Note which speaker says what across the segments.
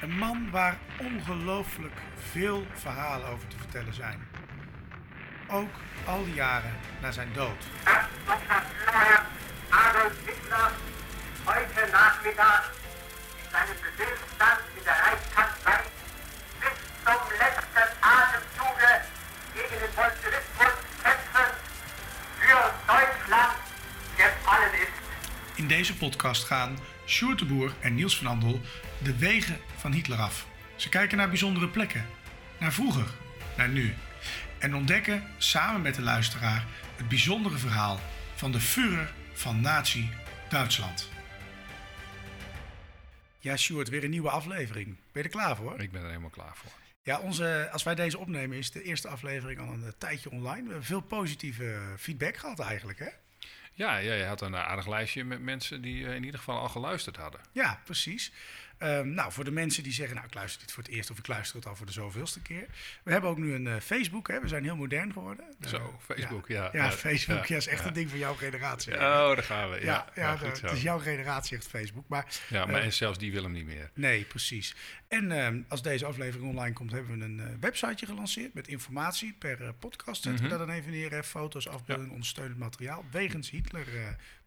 Speaker 1: Een man waar ongelooflijk veel verhalen over te vertellen zijn. Ook al die jaren na zijn dood.
Speaker 2: Adolf Hitler heute
Speaker 1: deze podcast gaan Sjoerd de Boer en Niels van Andel de wegen van Hitler af. Ze kijken naar bijzondere plekken, naar vroeger, naar nu. En ontdekken samen met de luisteraar het bijzondere verhaal van de Führer van Nazi-Duitsland. Ja, Sjoerd, weer een nieuwe aflevering. Ben je er klaar voor?
Speaker 3: Ik ben er helemaal klaar voor.
Speaker 1: Ja, onze, als wij deze opnemen is de eerste aflevering al een tijdje online. We hebben veel positieve feedback gehad eigenlijk, hè?
Speaker 3: Ja, ja, je had een aardig lijstje met mensen die eh, in ieder geval al geluisterd hadden.
Speaker 1: Ja, precies. Ehm, nou, voor de mensen die zeggen, nou, ik luister dit voor het eerst of ik luister het al voor de zoveelste keer. We hebben ook nu een eh, Facebook, hè? we zijn heel modern geworden.
Speaker 3: Zo,
Speaker 1: Eh,
Speaker 3: Facebook, ja.
Speaker 1: Ja,
Speaker 3: Ja,
Speaker 1: Facebook, ja, is echt een ding van jouw generatie.
Speaker 3: Oh, daar gaan we. Ja,
Speaker 1: ja,
Speaker 3: goed
Speaker 1: het is jouw generatie, echt Facebook. Maar
Speaker 3: Ja, maar
Speaker 1: eh,
Speaker 3: en zelfs die wil hem niet meer.
Speaker 1: Nee, precies. En ehm, als deze aflevering online komt, hebben we een eh, websiteje gelanceerd met informatie per podcast. Zetten
Speaker 3: Mhm.
Speaker 1: we dat dan even neer, foto's, afbeeldingen, ondersteunend materiaal.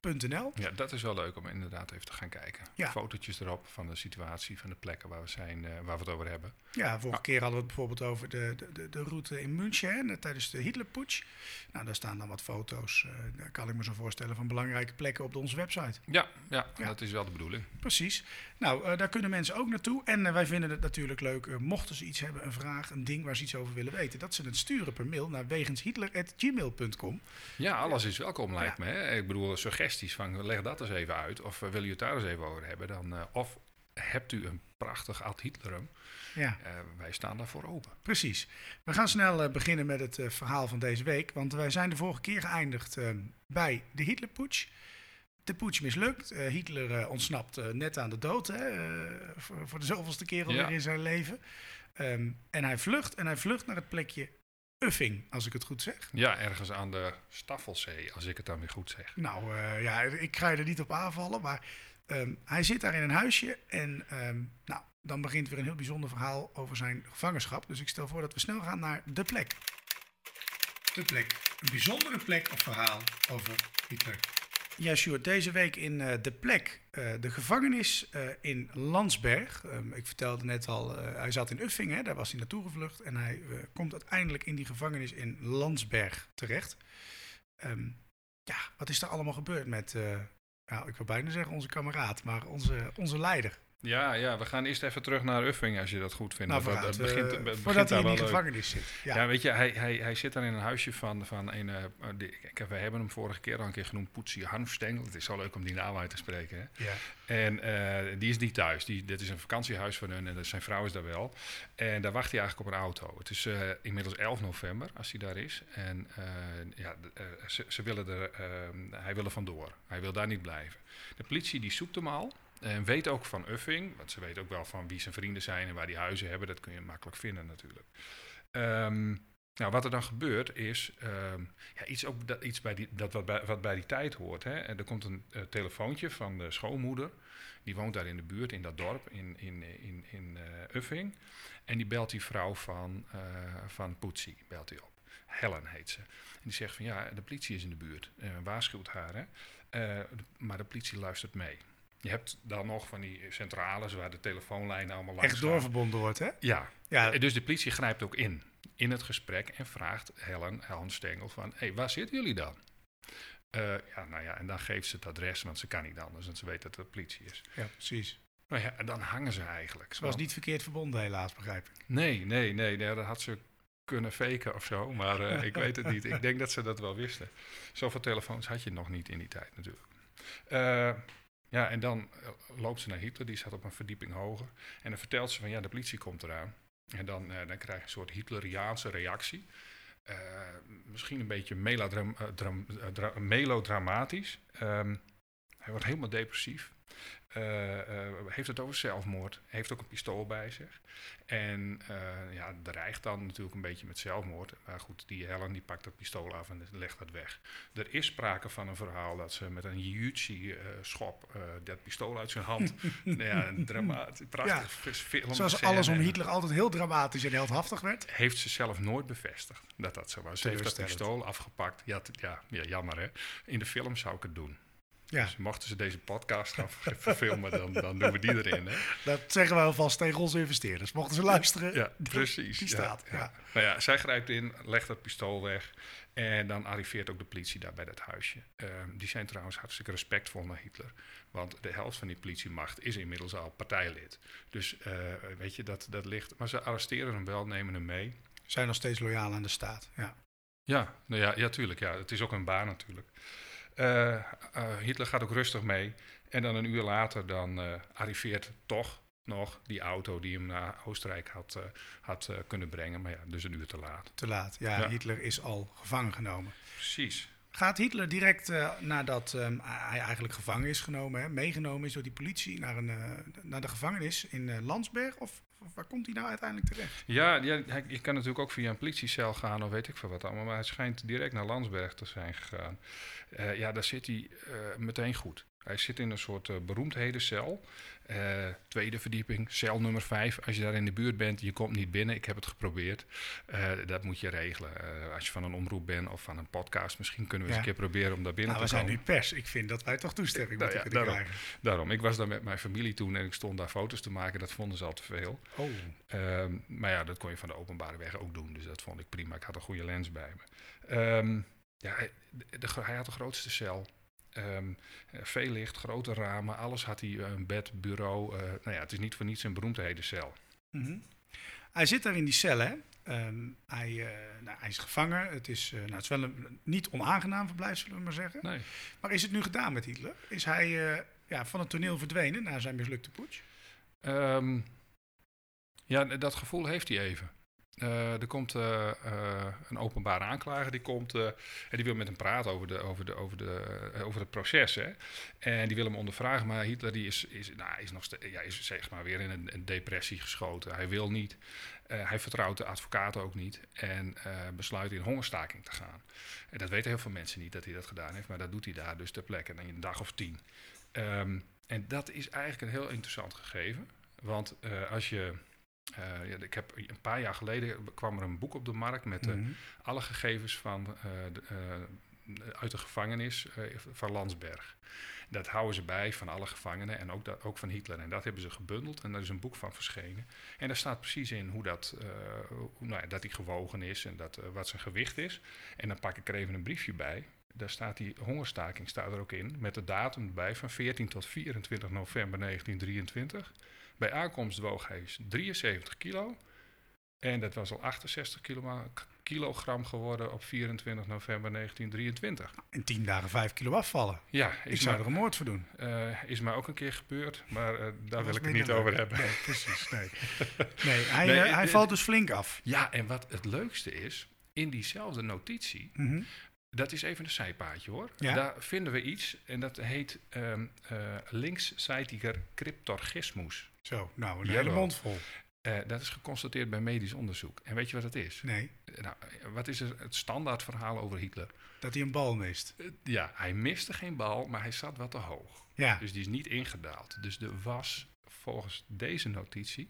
Speaker 1: Wegenshitler.nl.
Speaker 3: Ja, dat is wel leuk om inderdaad even te gaan kijken.
Speaker 1: Ja.
Speaker 3: Fotootjes erop van de situatie, van de plekken waar we zijn, eh, waar we het over hebben.
Speaker 1: Ja, vorige keer hadden we het bijvoorbeeld over de, de, de, route in München hè, tijdens de Hitlerputsch. Nou, daar staan dan wat foto's, eh, daar kan ik me zo voorstellen, van belangrijke plekken op onze website.
Speaker 3: Ja, ja,
Speaker 1: Ja.
Speaker 3: dat is wel de bedoeling.
Speaker 1: Precies. Nou, eh, daar kunnen mensen ook naartoe. En eh, wij vinden het natuurlijk leuk, eh, mochten ze iets hebben, een vraag, een ding waar ze iets over willen weten, dat ze het sturen per mail naar wegenshitler.gmail.com.
Speaker 3: Ja, alles is welkom lijkt
Speaker 1: Ja.
Speaker 3: me. Hè? Ik bedoel, suggesties van leg dat eens even uit. Of wil je het daar eens even over hebben. Dan, of hebt u een prachtig ad Hitlerum.
Speaker 1: Ja.
Speaker 3: Wij staan daarvoor open.
Speaker 1: Precies. We gaan snel beginnen met het verhaal van deze week. Want wij zijn de vorige keer geëindigd bij de Hitlerputsch. De putsch mislukt. Eh, Hitler eh, ontsnapt eh, net aan de dood. Hè, voor, voor de zoveelste keer alweer
Speaker 3: Ja.
Speaker 1: in zijn leven. Ehm, en hij vlucht. En hij vlucht naar het plekje Uffing, als ik het goed zeg.
Speaker 3: Ja, ergens aan de Staffelsee, als ik het dan weer goed zeg.
Speaker 1: Nou ja, ik ga je er niet op aanvallen. Maar ehm, hij zit daar in een huisje. En ehm, nou, dan begint weer een heel bijzonder verhaal over zijn gevangenschap. Dus ik stel voor dat we snel gaan naar de plek. De plek. Een bijzondere plek of verhaal over Hitler. Ja, Sjoerd, deze week in eh, de plek, eh, de gevangenis eh, in Landsberg. Ehm, ik vertelde net al, hij zat in Uffing, hè, daar was hij naartoe gevlucht. En hij komt uiteindelijk in die gevangenis in Landsberg terecht. Ehm, ja, wat is er allemaal gebeurd met, nou, ik wil bijna zeggen onze kameraad, maar onze, onze leider.
Speaker 3: Ja, ja, we gaan eerst even terug naar Uffing als je dat goed vindt.
Speaker 1: Nou,
Speaker 3: Dat-
Speaker 1: vooruit,
Speaker 3: dat begint,
Speaker 1: eh,
Speaker 3: het begint
Speaker 1: voordat hij
Speaker 3: daar
Speaker 1: in die
Speaker 3: wel leuk.
Speaker 1: gevangenis zit. Ja,
Speaker 3: Ja, weet je, hij, hij, hij zit dan in een huisje van, van een. eh, die, kijk, we hebben hem vorige keer al een keer genoemd, Poetsie Hanfstengel. Het is zo leuk om die naam uit te spreken. Hè?
Speaker 1: ja.
Speaker 3: En eh, die is niet thuis. Die, dit is een vakantiehuis van hun en zijn vrouw is daar wel. En daar wacht hij eigenlijk op een auto. Het is eh, inmiddels 11 november als hij daar is. En eh, ja, eh, ze, ze willen er, eh, hij wil er vandoor. Hij wil daar niet blijven. De politie die zoekt hem al. En weet ook van Uffing, want ze weten ook wel van wie zijn vrienden zijn en waar die huizen hebben. Dat kun je makkelijk vinden natuurlijk. Ehm, nou, wat er dan gebeurt is ehm, ja, iets, ook iets bij die, dat wat, bij, wat bij die tijd hoort. Hè. En er komt een eh, telefoontje van de schoonmoeder. Die woont daar in de buurt, in dat dorp, in, in, in, in eh, Uffing. En die belt die vrouw van, eh van Poetsie, belt hij op. Helen heet ze. En die zegt van ja, de politie is in de buurt. Waarschuwt haar, hè. Maar de politie luistert mee. Je hebt dan nog van die centrales waar de telefoonlijnen allemaal langs
Speaker 1: Echt
Speaker 3: gaan.
Speaker 1: doorverbonden wordt, hè?
Speaker 3: Ja,
Speaker 1: Ja,
Speaker 3: en dus de politie grijpt ook in, in het gesprek en vraagt Helen, Helen Stengel van, hé, hey, waar zitten jullie dan? Eh, ja, nou ja, en dan geeft ze het adres, want ze kan niet anders, want ze weet dat het de politie is.
Speaker 1: ja, precies.
Speaker 3: Nou ja, en dan hangen ze eigenlijk.
Speaker 1: Ze was
Speaker 3: Want-
Speaker 1: niet verkeerd verbonden helaas, begrijp ik.
Speaker 3: Nee, nee, nee, nee, dat had ze kunnen faken of zo, maar eh, ik weet het niet. Ik denk dat ze dat wel wisten. Zoveel telefoons had je nog niet in die tijd natuurlijk. Eh, ja, en dan eh, loopt ze naar Hitler, die staat op een verdieping hoger. En dan vertelt ze van, ja, de politie komt eraan. En dan, eh, dan krijg je een soort Hitleriaanse reactie. Eh, misschien een beetje melodram, dram- dra- melodramatisch. Ehm, hij wordt helemaal depressief. Eh, eh, heeft het over zelfmoord. Heeft ook een pistool bij zich. En eh, ja, dreigt dan natuurlijk een beetje met zelfmoord. Maar goed, die Helen die pakt dat pistool af en legt dat weg. Er is sprake van een verhaal dat ze met een jiu-jitsu-schop dat pistool uit zijn hand... nou ja, een dramatisch, prachtig film.
Speaker 1: Zoals
Speaker 3: scène.
Speaker 1: alles om Hitler altijd heel dramatisch en heldhaftig werd.
Speaker 3: Heeft ze zelf nooit bevestigd dat dat zo was. Ze heeft dat pistool afgepakt. Ja, ja, ja, jammer hè. In de film zou ik het doen.
Speaker 1: Ja,
Speaker 3: Dus mochten ze deze podcast gaan ver- verfilmen, dan, dan doen we die erin. Hè?
Speaker 1: dat zeggen we alvast tegen onze investeerders. Mochten ze luisteren,
Speaker 3: Ja,
Speaker 1: die-
Speaker 3: precies.
Speaker 1: die
Speaker 3: ja,
Speaker 1: staat.
Speaker 3: ja.
Speaker 1: Ja.
Speaker 3: Nou ja, zij grijpt in, legt dat pistool weg. En dan arriveert ook de politie daar bij dat huisje. Ehm, die zijn trouwens hartstikke respectvol naar Hitler. Want de helft van die politiemacht is inmiddels al partijlid. Dus eh, weet je, dat, dat ligt. Maar ze arresteren hem wel, nemen hem mee.
Speaker 1: Zijn nog steeds loyaal aan de staat. Ja.
Speaker 3: Ja, nou ja, ja, tuurlijk. Ja. Het is ook een baan natuurlijk. Eh, eh, Hitler gaat ook rustig mee. En dan een uur later dan eh, arriveert toch nog die auto die hem naar Oostenrijk had, had kunnen brengen. Maar ja, dus een uur te laat.
Speaker 1: Te laat. Ja,
Speaker 3: Ja.
Speaker 1: Hitler is al gevangen genomen.
Speaker 3: Precies.
Speaker 1: Gaat Hitler direct nadat ehm, hij eigenlijk gevangen is genomen, hè, meegenomen is door die politie naar, een, naar de gevangenis in Landsberg? Of waar komt hij nou uiteindelijk terecht?
Speaker 3: Ja, ja je kan natuurlijk ook via een politiecel gaan of weet ik veel wat allemaal. Maar hij schijnt direct naar Landsberg te zijn gegaan. Eh, ja, daar zit hij eh, meteen goed. Hij zit in een soort eh, beroemdhedencel. Eh, tweede verdieping, cel nummer 5. Als je daar in de buurt bent, je komt niet binnen. Ik heb het geprobeerd. Eh, dat moet je regelen. Eh, als je van een omroep bent of van een podcast, misschien kunnen we eens een keer proberen om daar binnen
Speaker 1: Nou, we
Speaker 3: te
Speaker 1: zijn
Speaker 3: komen.
Speaker 1: nu pers. Ik vind dat wij toch toestemming
Speaker 3: Nou
Speaker 1: moeten
Speaker 3: ja,
Speaker 1: kunnen
Speaker 3: daarom.
Speaker 1: krijgen.
Speaker 3: Daarom, ik was daar met mijn familie toen en ik stond daar foto's te maken. Dat vonden ze al te veel.
Speaker 1: Oh,
Speaker 3: Ehm, maar ja, dat kon je van de openbare weg ook doen. Dus dat vond ik prima. Ik had een goede lens bij me. Ehm, ja, hij, de- de- hij had de grootste cel. Ehm, eh, veel licht, grote ramen, alles had hij. eh, Een bed, bureau. eh, nou ja, het is niet voor niets een beroemdhedencel.
Speaker 1: Mhm. Hij zit daar in die cel, hè? Ehm, hij, eh, nou, hij is gevangen. Het is, nou, het is wel een niet onaangenaam verblijf, zullen we maar zeggen.
Speaker 3: Nee.
Speaker 1: Maar is het nu gedaan met Hitler? Is hij ja, van het toneel verdwenen na zijn mislukte putsch?
Speaker 3: Ehm, ja, dat gevoel heeft hij even. Eh, er komt eh, eh, een openbare aanklager, die komt en die wil met hem praten over, de, over, de, over, de, over het proces. Hè. En die wil hem ondervragen, maar Hitler die is, is, nou, is, nog ja, is zeg maar weer in een, depressie geschoten. Hij wil niet. Hij vertrouwt de advocaten ook niet en besluit in hongerstaking te gaan. En dat weten heel veel mensen niet dat hij dat gedaan heeft, maar dat doet hij daar dus ter plekke, in een dag of tien. Ehm, en dat is eigenlijk een heel interessant gegeven. Want als je. Eh, ja, ik heb een paar jaar geleden kwam er een boek op de markt met
Speaker 1: Mhm.
Speaker 3: alle gegevens van, eh, de, eh, uit de gevangenis van Landsberg. Dat houden ze bij van alle gevangenen en ook, dat, ook van Hitler. En dat hebben ze gebundeld en daar is een boek van verschenen. En daar staat precies in hoe dat, hoe, nou ja, dat hij gewogen is en dat, wat zijn gewicht is. En dan pak ik er even een briefje bij. Daar staat die hongerstaking staat er ook in, met de datum erbij van 14 tot 24 november 1923. Bij aankomst woog hij 73 kilo. En dat was al 68 kilo- kilogram geworden op 24 november 1923.
Speaker 1: In tien dagen vijf kilo afvallen.
Speaker 3: Ja,
Speaker 1: Ik zou er een moord voor doen.
Speaker 3: eh, is mij ook een keer gebeurd, maar eh, daar wil ik het niet over hebben.
Speaker 1: Nee, precies. Nee, nee, hij,
Speaker 3: Nee,
Speaker 1: eh, hij valt dus flink af.
Speaker 3: Ja, en wat het leukste is, in diezelfde notitie,
Speaker 1: Mhm.
Speaker 3: dat is even een zijpaadje hoor.
Speaker 1: Ja.
Speaker 3: Daar vinden we iets en dat heet eh linkszijdiger cryptorgismus.
Speaker 1: Zo, nou, een hele mond vol.
Speaker 3: Eh, dat is geconstateerd bij medisch onderzoek. En weet je wat het is?
Speaker 1: Nee,
Speaker 3: Eh, Nou, wat is het standaardverhaal over Hitler?
Speaker 1: dat hij een bal mist.
Speaker 3: Eh, ja, hij miste geen bal, maar hij zat wat te hoog.
Speaker 1: Ja,
Speaker 3: Dus die is niet ingedaald. Dus er was volgens deze notitie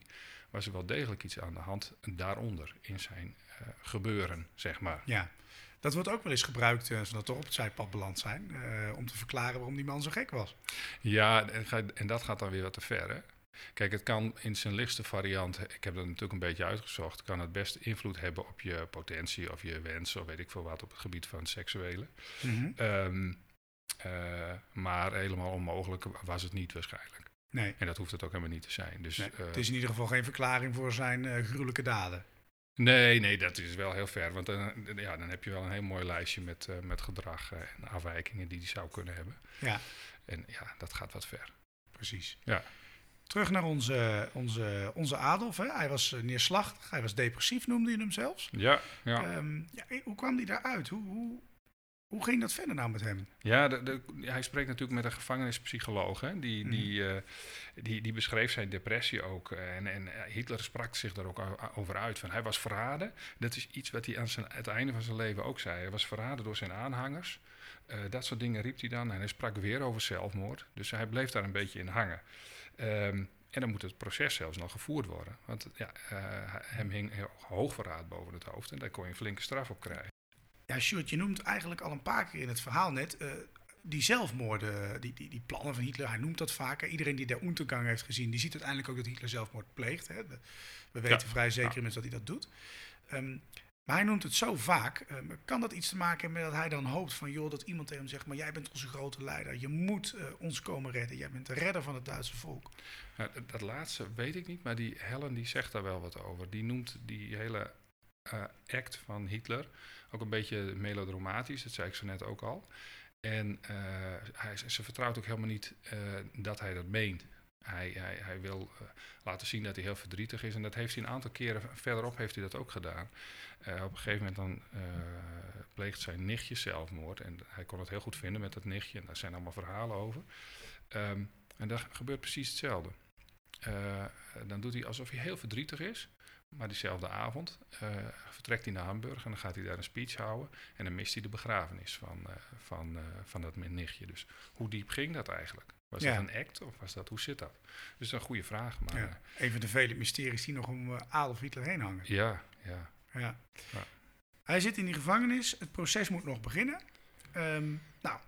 Speaker 3: was er wel degelijk iets aan de hand daaronder in zijn eh, gebeuren, zeg maar.
Speaker 1: ja. Dat wordt ook wel eens gebruikt, eh, als we dan toch op het zijpad beland zijn, eh, om te verklaren waarom die man zo gek was.
Speaker 3: Ja, en, en dat gaat dan weer wat te ver. Hè? Kijk, het kan in zijn lichtste variant, ik heb dat natuurlijk een beetje uitgezocht, kan het best invloed hebben op je potentie of je wens of weet ik veel wat op het gebied van het seksuele.
Speaker 1: Mhm.
Speaker 3: Ehm, eh, maar helemaal onmogelijk was het niet waarschijnlijk.
Speaker 1: Nee,
Speaker 3: En dat hoeft het ook helemaal niet te zijn. Dus,
Speaker 1: nee,
Speaker 3: eh,
Speaker 1: het is in ieder geval geen verklaring voor zijn eh, gruwelijke daden.
Speaker 3: Nee, nee, dat is wel heel ver. Want dan, ja, dan heb je wel een heel mooi lijstje met, met gedrag en afwijkingen die hij zou kunnen hebben.
Speaker 1: Ja,
Speaker 3: En ja, dat gaat wat ver.
Speaker 1: precies.
Speaker 3: Ja.
Speaker 1: Terug naar onze, onze, onze Adolf. Hè. Hij was eh, neerslachtig, hij was depressief, noemde je hem zelfs.
Speaker 3: Ja, ja.
Speaker 1: Ehm, ja, hoe kwam hij daaruit? Hoe, hoe, hoe ging dat verder nou met hem?
Speaker 3: Ja, de, de, hij spreekt natuurlijk met een gevangenispsycholoog. Hè? Die, die, eh, die, die beschreef zijn depressie ook. eh, En, en Hitler sprak zich daar ook over uit. Van hij was verraden. Dat is iets wat hij aan zijn, het einde van zijn leven ook zei. Hij was verraden door zijn aanhangers. Dat soort dingen riep hij dan. En hij sprak weer over zelfmoord. Dus hij bleef daar een beetje in hangen. Ehm, en dan moet het proces zelfs nog gevoerd worden. Want ja, eh, hem hing heel hoogverraad boven het hoofd. En daar kon je een flinke straf op krijgen.
Speaker 1: Ja, Sjoerd, je noemt eigenlijk al een paar keer in het verhaal net eh, die zelfmoorden, die, die, die plannen van Hitler. Hij noemt dat vaker. Iedereen die de Untergang heeft gezien, die ziet uiteindelijk ook dat Hitler zelfmoord pleegt. Hè. We, we weten
Speaker 3: Ja,
Speaker 1: vrij zeker
Speaker 3: ja.
Speaker 1: dat hij dat doet. Ehm, maar hij noemt het zo vaak. Ehm, kan dat iets te maken hebben met dat hij dan hoopt van... joh, dat iemand tegen hem zegt, maar jij bent onze grote leider. Je moet eh, ons komen redden. Jij bent de redder van het Duitse volk.
Speaker 3: Dat- laatste weet ik niet, maar die Helen die zegt daar wel wat over. Die noemt die hele eh, act van Hitler ook een beetje melodramatisch, dat zei ik zo net ook al. En eh, hij, ze vertrouwt ook helemaal niet dat hij dat meent. Hij, hij, hij wil eh, laten zien dat hij heel verdrietig is. En dat heeft hij een aantal keren verderop heeft hij dat ook gedaan. Eh, op een gegeven moment dan eh, pleegt zijn nichtje zelfmoord. En hij kon het heel goed vinden met dat nichtje. En daar zijn allemaal verhalen over. Ehm, en daar gebeurt precies hetzelfde. Dan doet hij alsof hij heel verdrietig is. Maar diezelfde avond vertrekt hij naar Hamburg en dan gaat hij daar een speech houden. En dan mist hij de begrafenis van, van, van dat nichtje. Dus hoe diep ging dat eigenlijk? Was
Speaker 1: Ja.
Speaker 3: dat een act of was dat, hoe zit dat? Dus dat is een goede vraag. Maar
Speaker 1: Ja. Een van de vele mysteries die nog om eh, Adolf Hitler heen hangen.
Speaker 3: eh, ja, ja.
Speaker 1: Ja.
Speaker 3: Ja.
Speaker 1: Hij zit in die gevangenis. Het proces moet nog beginnen. Ehm, nou,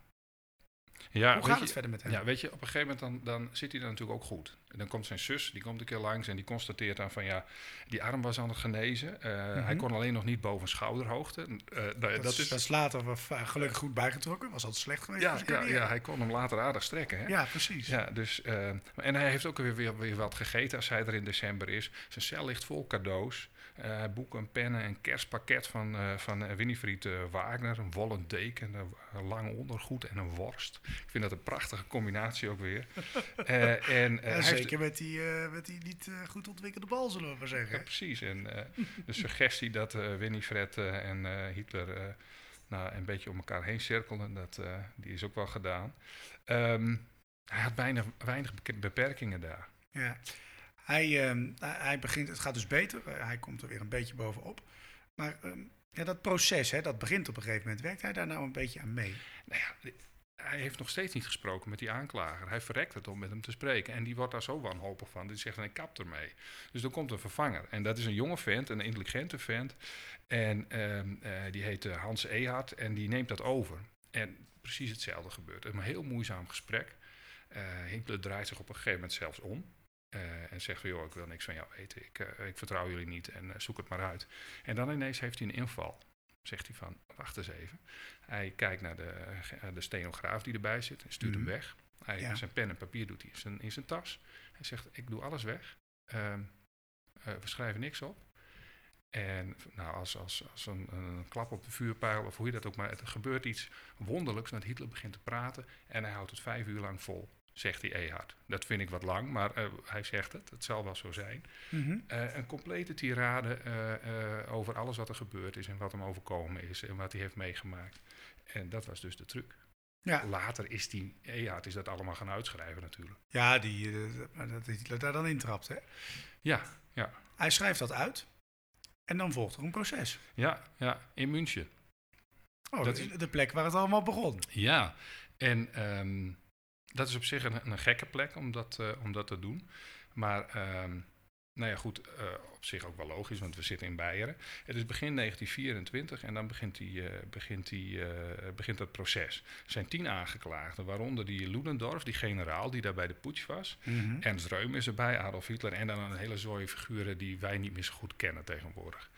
Speaker 3: ja
Speaker 1: hoe gaat
Speaker 3: je-
Speaker 1: het verder met hem?
Speaker 3: Ja, weet je, op een gegeven moment dan, dan zit hij er natuurlijk ook goed. En dan komt zijn zus, die komt een keer langs en die constateert dan van ja, die arm was aan het genezen. Eh, Hij
Speaker 1: Mhm.
Speaker 3: kon alleen nog niet boven schouderhoogte. Eh, nou
Speaker 1: dat, is, dat is later va- gelukkig goed bijgetrokken. Was altijd slecht geweest.
Speaker 3: ja, ja, ja, hij kon hem later aardig strekken. Hè?
Speaker 1: Ja, precies.
Speaker 3: Ja, dus, eh, en hij heeft ook weer, weer, weer wat gegeten als hij er in december is. Zijn cel ligt vol cadeaus. Eh, boeken, pennen, een kerstpakket van, eh, van eh, Winifried Wagner. Een wollen deken, een, lang ondergoed en een worst. Ik vind dat een prachtige combinatie ook weer. En,
Speaker 1: Ja,
Speaker 3: heeft-
Speaker 1: zeker met die, met die niet goed ontwikkelde bal, zullen we maar
Speaker 3: Ja,
Speaker 1: zeggen.
Speaker 3: precies. En de suggestie dat Winifred en Hitler nou, een beetje om elkaar heen cirkelden, dat, die is ook wel gedaan. Ehm, hij had weinig, weinig beperkingen daar.
Speaker 1: Ja. Hij, ehm, hij- hij begint, het gaat dus beter. Eh, hij komt er weer een beetje bovenop. Maar ehm, ja, dat proces, hè, dat begint op een gegeven moment. Werkt hij daar nou een beetje aan mee?
Speaker 3: Nou ja, hij heeft nog steeds niet gesproken met die aanklager. Hij verrekt het om met hem te spreken. En die wordt daar zo wanhopig van. Die zegt, ik kap ermee. Dus dan komt een vervanger. En dat is een jonge vent, een intelligente vent. En ehm, eh, die heet eh, Hans Ehart. En die neemt dat over. En precies hetzelfde gebeurt. Een heel moeizaam gesprek. Eh Hitler draait zich op een gegeven moment zelfs om. Eh, en zegt van, joh, ik wil niks van jou weten. Ik, eh, ik vertrouw jullie niet en eh, zoek het maar uit. En dan ineens heeft hij een inval. Zegt hij van, wacht eens even. Hij kijkt naar de, de stenograaf die erbij zit en stuurt
Speaker 1: Mhm.
Speaker 3: hem weg. Hij,
Speaker 1: Ja.
Speaker 3: Zijn pen en papier doet hij in zijn, in zijn tas. Hij zegt, ik doe alles weg. Ehm, eh, we schrijven niks op. En nou, als, als, als een, een klap op de vuurpijl, of hoe je dat ook maar... Er gebeurt iets wonderlijks, want Hitler begint te praten... en hij houdt het vijf uur lang vol, zegt hij Ehard. Dat vind ik wat lang, maar eh, hij zegt het. Het zal wel zo zijn.
Speaker 1: Mhm.
Speaker 3: Eh, een complete tirade eh, over alles wat er gebeurd is en wat hem overkomen is en wat hij heeft meegemaakt. En dat was dus de truc.
Speaker 1: Ja.
Speaker 3: Later is die Ehard is dat allemaal gaan uitschrijven natuurlijk.
Speaker 1: Ja, die, dat Hitler daar dan intrapt. Hè?
Speaker 3: Ja, ja,
Speaker 1: Hij schrijft dat uit. En dan volgt er een proces.
Speaker 3: ja, ja, in München.
Speaker 1: Oh,
Speaker 3: Dat
Speaker 1: de,
Speaker 3: is-
Speaker 1: de plek waar het allemaal begon.
Speaker 3: Ja, en ehm, dat is op zich een, een gekke plek om dat, eh, om dat te doen. Maar ehm, nou ja, goed, eh, op zich ook wel logisch, want we zitten in Beieren. Het is begin 1924 en dan begint, die, eh, begint, die, begint het proces. Er zijn tien aangeklaagden, waaronder die Ludendorff, die generaal die daar bij de putsch was.
Speaker 1: Mhm.
Speaker 3: Ernst Reum is erbij, Adolf Hitler en dan een hele zooi figuren die wij niet meer zo goed kennen tegenwoordig.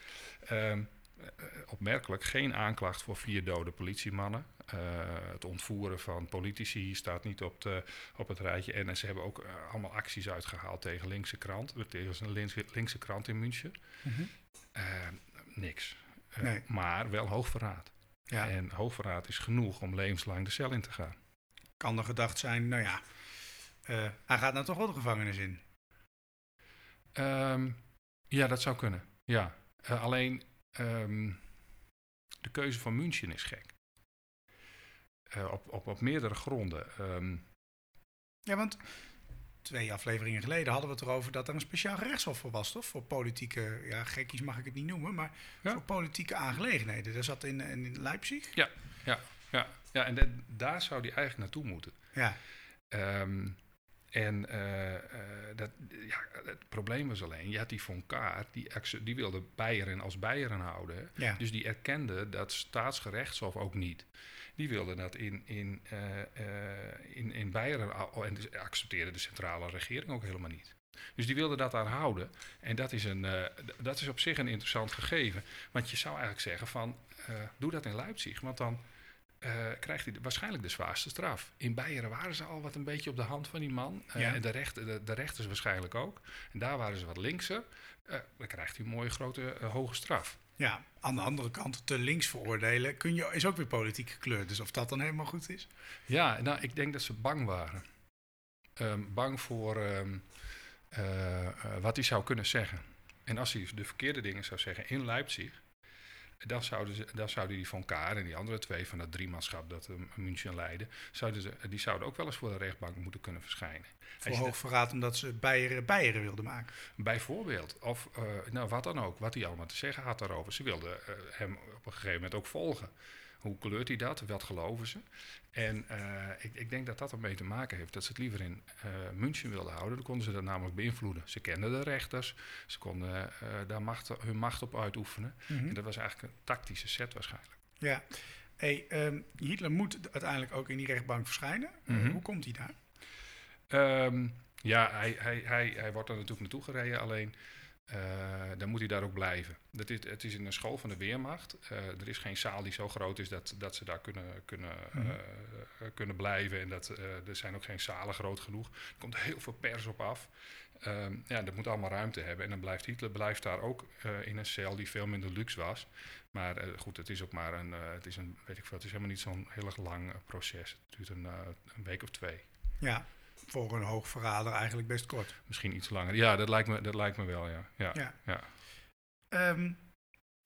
Speaker 3: Ehm, eh, opmerkelijk geen aanklacht voor vier dode politiemannen. Eh, het ontvoeren van politici staat niet op, de, op het rijtje. En ze hebben ook eh, allemaal acties uitgehaald tegen linkse krant. Tegen een linkse, linkse krant in München.
Speaker 1: Mhm.
Speaker 3: Eh, niks.
Speaker 1: Nee.
Speaker 3: Maar wel hoogverraad.
Speaker 1: Ja.
Speaker 3: En hoogverraad is genoeg om levenslang de cel in te gaan.
Speaker 1: Kan er gedacht zijn, nou ja, hij gaat nou toch wel de gevangenis in.
Speaker 3: Ehm, ja, dat zou kunnen. Ja. Alleen ehm, de keuze van München is gek. Eh, op, op, op meerdere gronden. Ehm,
Speaker 1: Ja, want twee afleveringen geleden hadden we het erover dat er een speciaal rechtshof voor was, toch? Voor politieke, ja, gekkies mag ik het niet noemen, maar
Speaker 3: Ja.
Speaker 1: voor politieke aangelegenheden. Dat zat in, in Leipzig.
Speaker 3: ja, ja, en de- daar zou die eigenlijk naartoe moeten.
Speaker 1: Ja,
Speaker 3: Ehm, en eh, eh, dat, ja, het probleem was alleen, je had die von Kaar, die, die wilde Beieren als Beieren houden.
Speaker 1: ja.
Speaker 3: Dus die erkende dat staatsgerechtshof ook niet. Die wilde dat in, in, eh, in, in Beieren al- en dus accepteerde de centrale regering ook helemaal niet. Dus die wilde dat daar houden. En dat is, een, dat is op zich een interessant gegeven. Want je zou eigenlijk zeggen van, doe dat in Leipzig. Want dan eh, krijgt hij de- waarschijnlijk de zwaarste straf. In Beieren waren ze al wat een beetje op de hand van die man. Eh,
Speaker 1: Ja.
Speaker 3: En de, rechter, de, de rechters waarschijnlijk ook. En daar waren ze wat linkser. Eh, dan krijgt hij een mooie grote hoge straf.
Speaker 1: ja, aan de andere kant, te links veroordelen kun je, is ook weer politiek gekleurd. Dus of dat dan helemaal goed is?
Speaker 3: Ja, nou, ik denk dat ze bang waren. Ehm, bang voor ehm, eh, eh, wat hij zou kunnen zeggen. En als hij de verkeerde dingen zou zeggen in Leipzig, dan zouden, ze, dan zouden die van Kaar en die andere twee van dat driemanschap dat um, München leidde, zouden ze, die zouden ook wel eens voor de rechtbank moeten kunnen verschijnen.
Speaker 1: Voor
Speaker 3: Als je
Speaker 1: hoog verraad omdat ze Beieren Beieren wilden maken.
Speaker 3: Bijvoorbeeld, of eh, nou, wat dan ook, wat hij allemaal te zeggen had daarover. Ze wilden eh, hem op een gegeven moment ook volgen. Hoe kleurt hij dat? Wat geloven ze? En eh, ik, ik denk dat dat ermee te maken heeft dat ze het liever in eh, München wilden houden. Dan konden ze dat namelijk beïnvloeden. Ze kenden de rechters, ze konden eh, daar macht, hun macht op uitoefenen.
Speaker 1: Mhm.
Speaker 3: En dat was eigenlijk een tactische set waarschijnlijk.
Speaker 1: Ja. Hey, ehm, Hitler moet uiteindelijk ook in die rechtbank verschijnen.
Speaker 3: Mhm.
Speaker 1: hoe komt hij daar?
Speaker 3: Ehm, ja, hij, hij, hij, hij wordt er natuurlijk naartoe gereden, alleen eh, dan moet hij daar ook blijven. Dat is, het is in een school van de Weermacht. Eh, er is geen zaal die zo groot is dat, dat ze daar kunnen, kunnen,
Speaker 1: Mhm.
Speaker 3: eh, kunnen blijven. En dat, er zijn ook geen zalen groot genoeg. Er komt heel veel pers op af. Ehm, ja, dat moet allemaal ruimte hebben. En dan blijft Hitler blijft daar ook in een cel die veel minder luxe was. Maar goed, het is ook maar een, het is een, weet ik veel, het is helemaal niet zo'n heel erg lang proces. Het duurt een, een week of twee.
Speaker 1: Ja, voor een hoogverrader eigenlijk best kort.
Speaker 3: Misschien iets langer. Ja, dat lijkt me, dat lijkt me wel, ja. ja.
Speaker 1: Ja.
Speaker 3: ja.
Speaker 1: Ehm,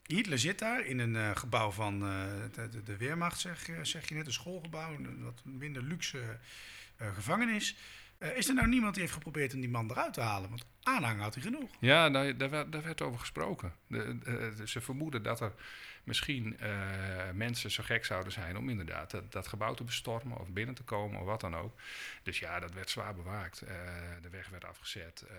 Speaker 1: Hitler zit daar in een eh, gebouw van eh, de, de, Weermacht, zeg, je- zeg je net, een schoolgebouw, een wat minder luxe eh, gevangenis. Is er nou niemand die heeft geprobeerd om die man eruit te halen? Want aanhang had hij genoeg.
Speaker 3: Ja, nou, daar, werd, daar werd over gesproken. De- ze vermoeden dat er misschien eh, mensen zo gek zouden zijn om inderdaad dat, dat gebouw te bestormen of binnen te komen of wat dan ook. Dus ja, dat werd zwaar bewaakt. Eh, de weg werd afgezet. eh,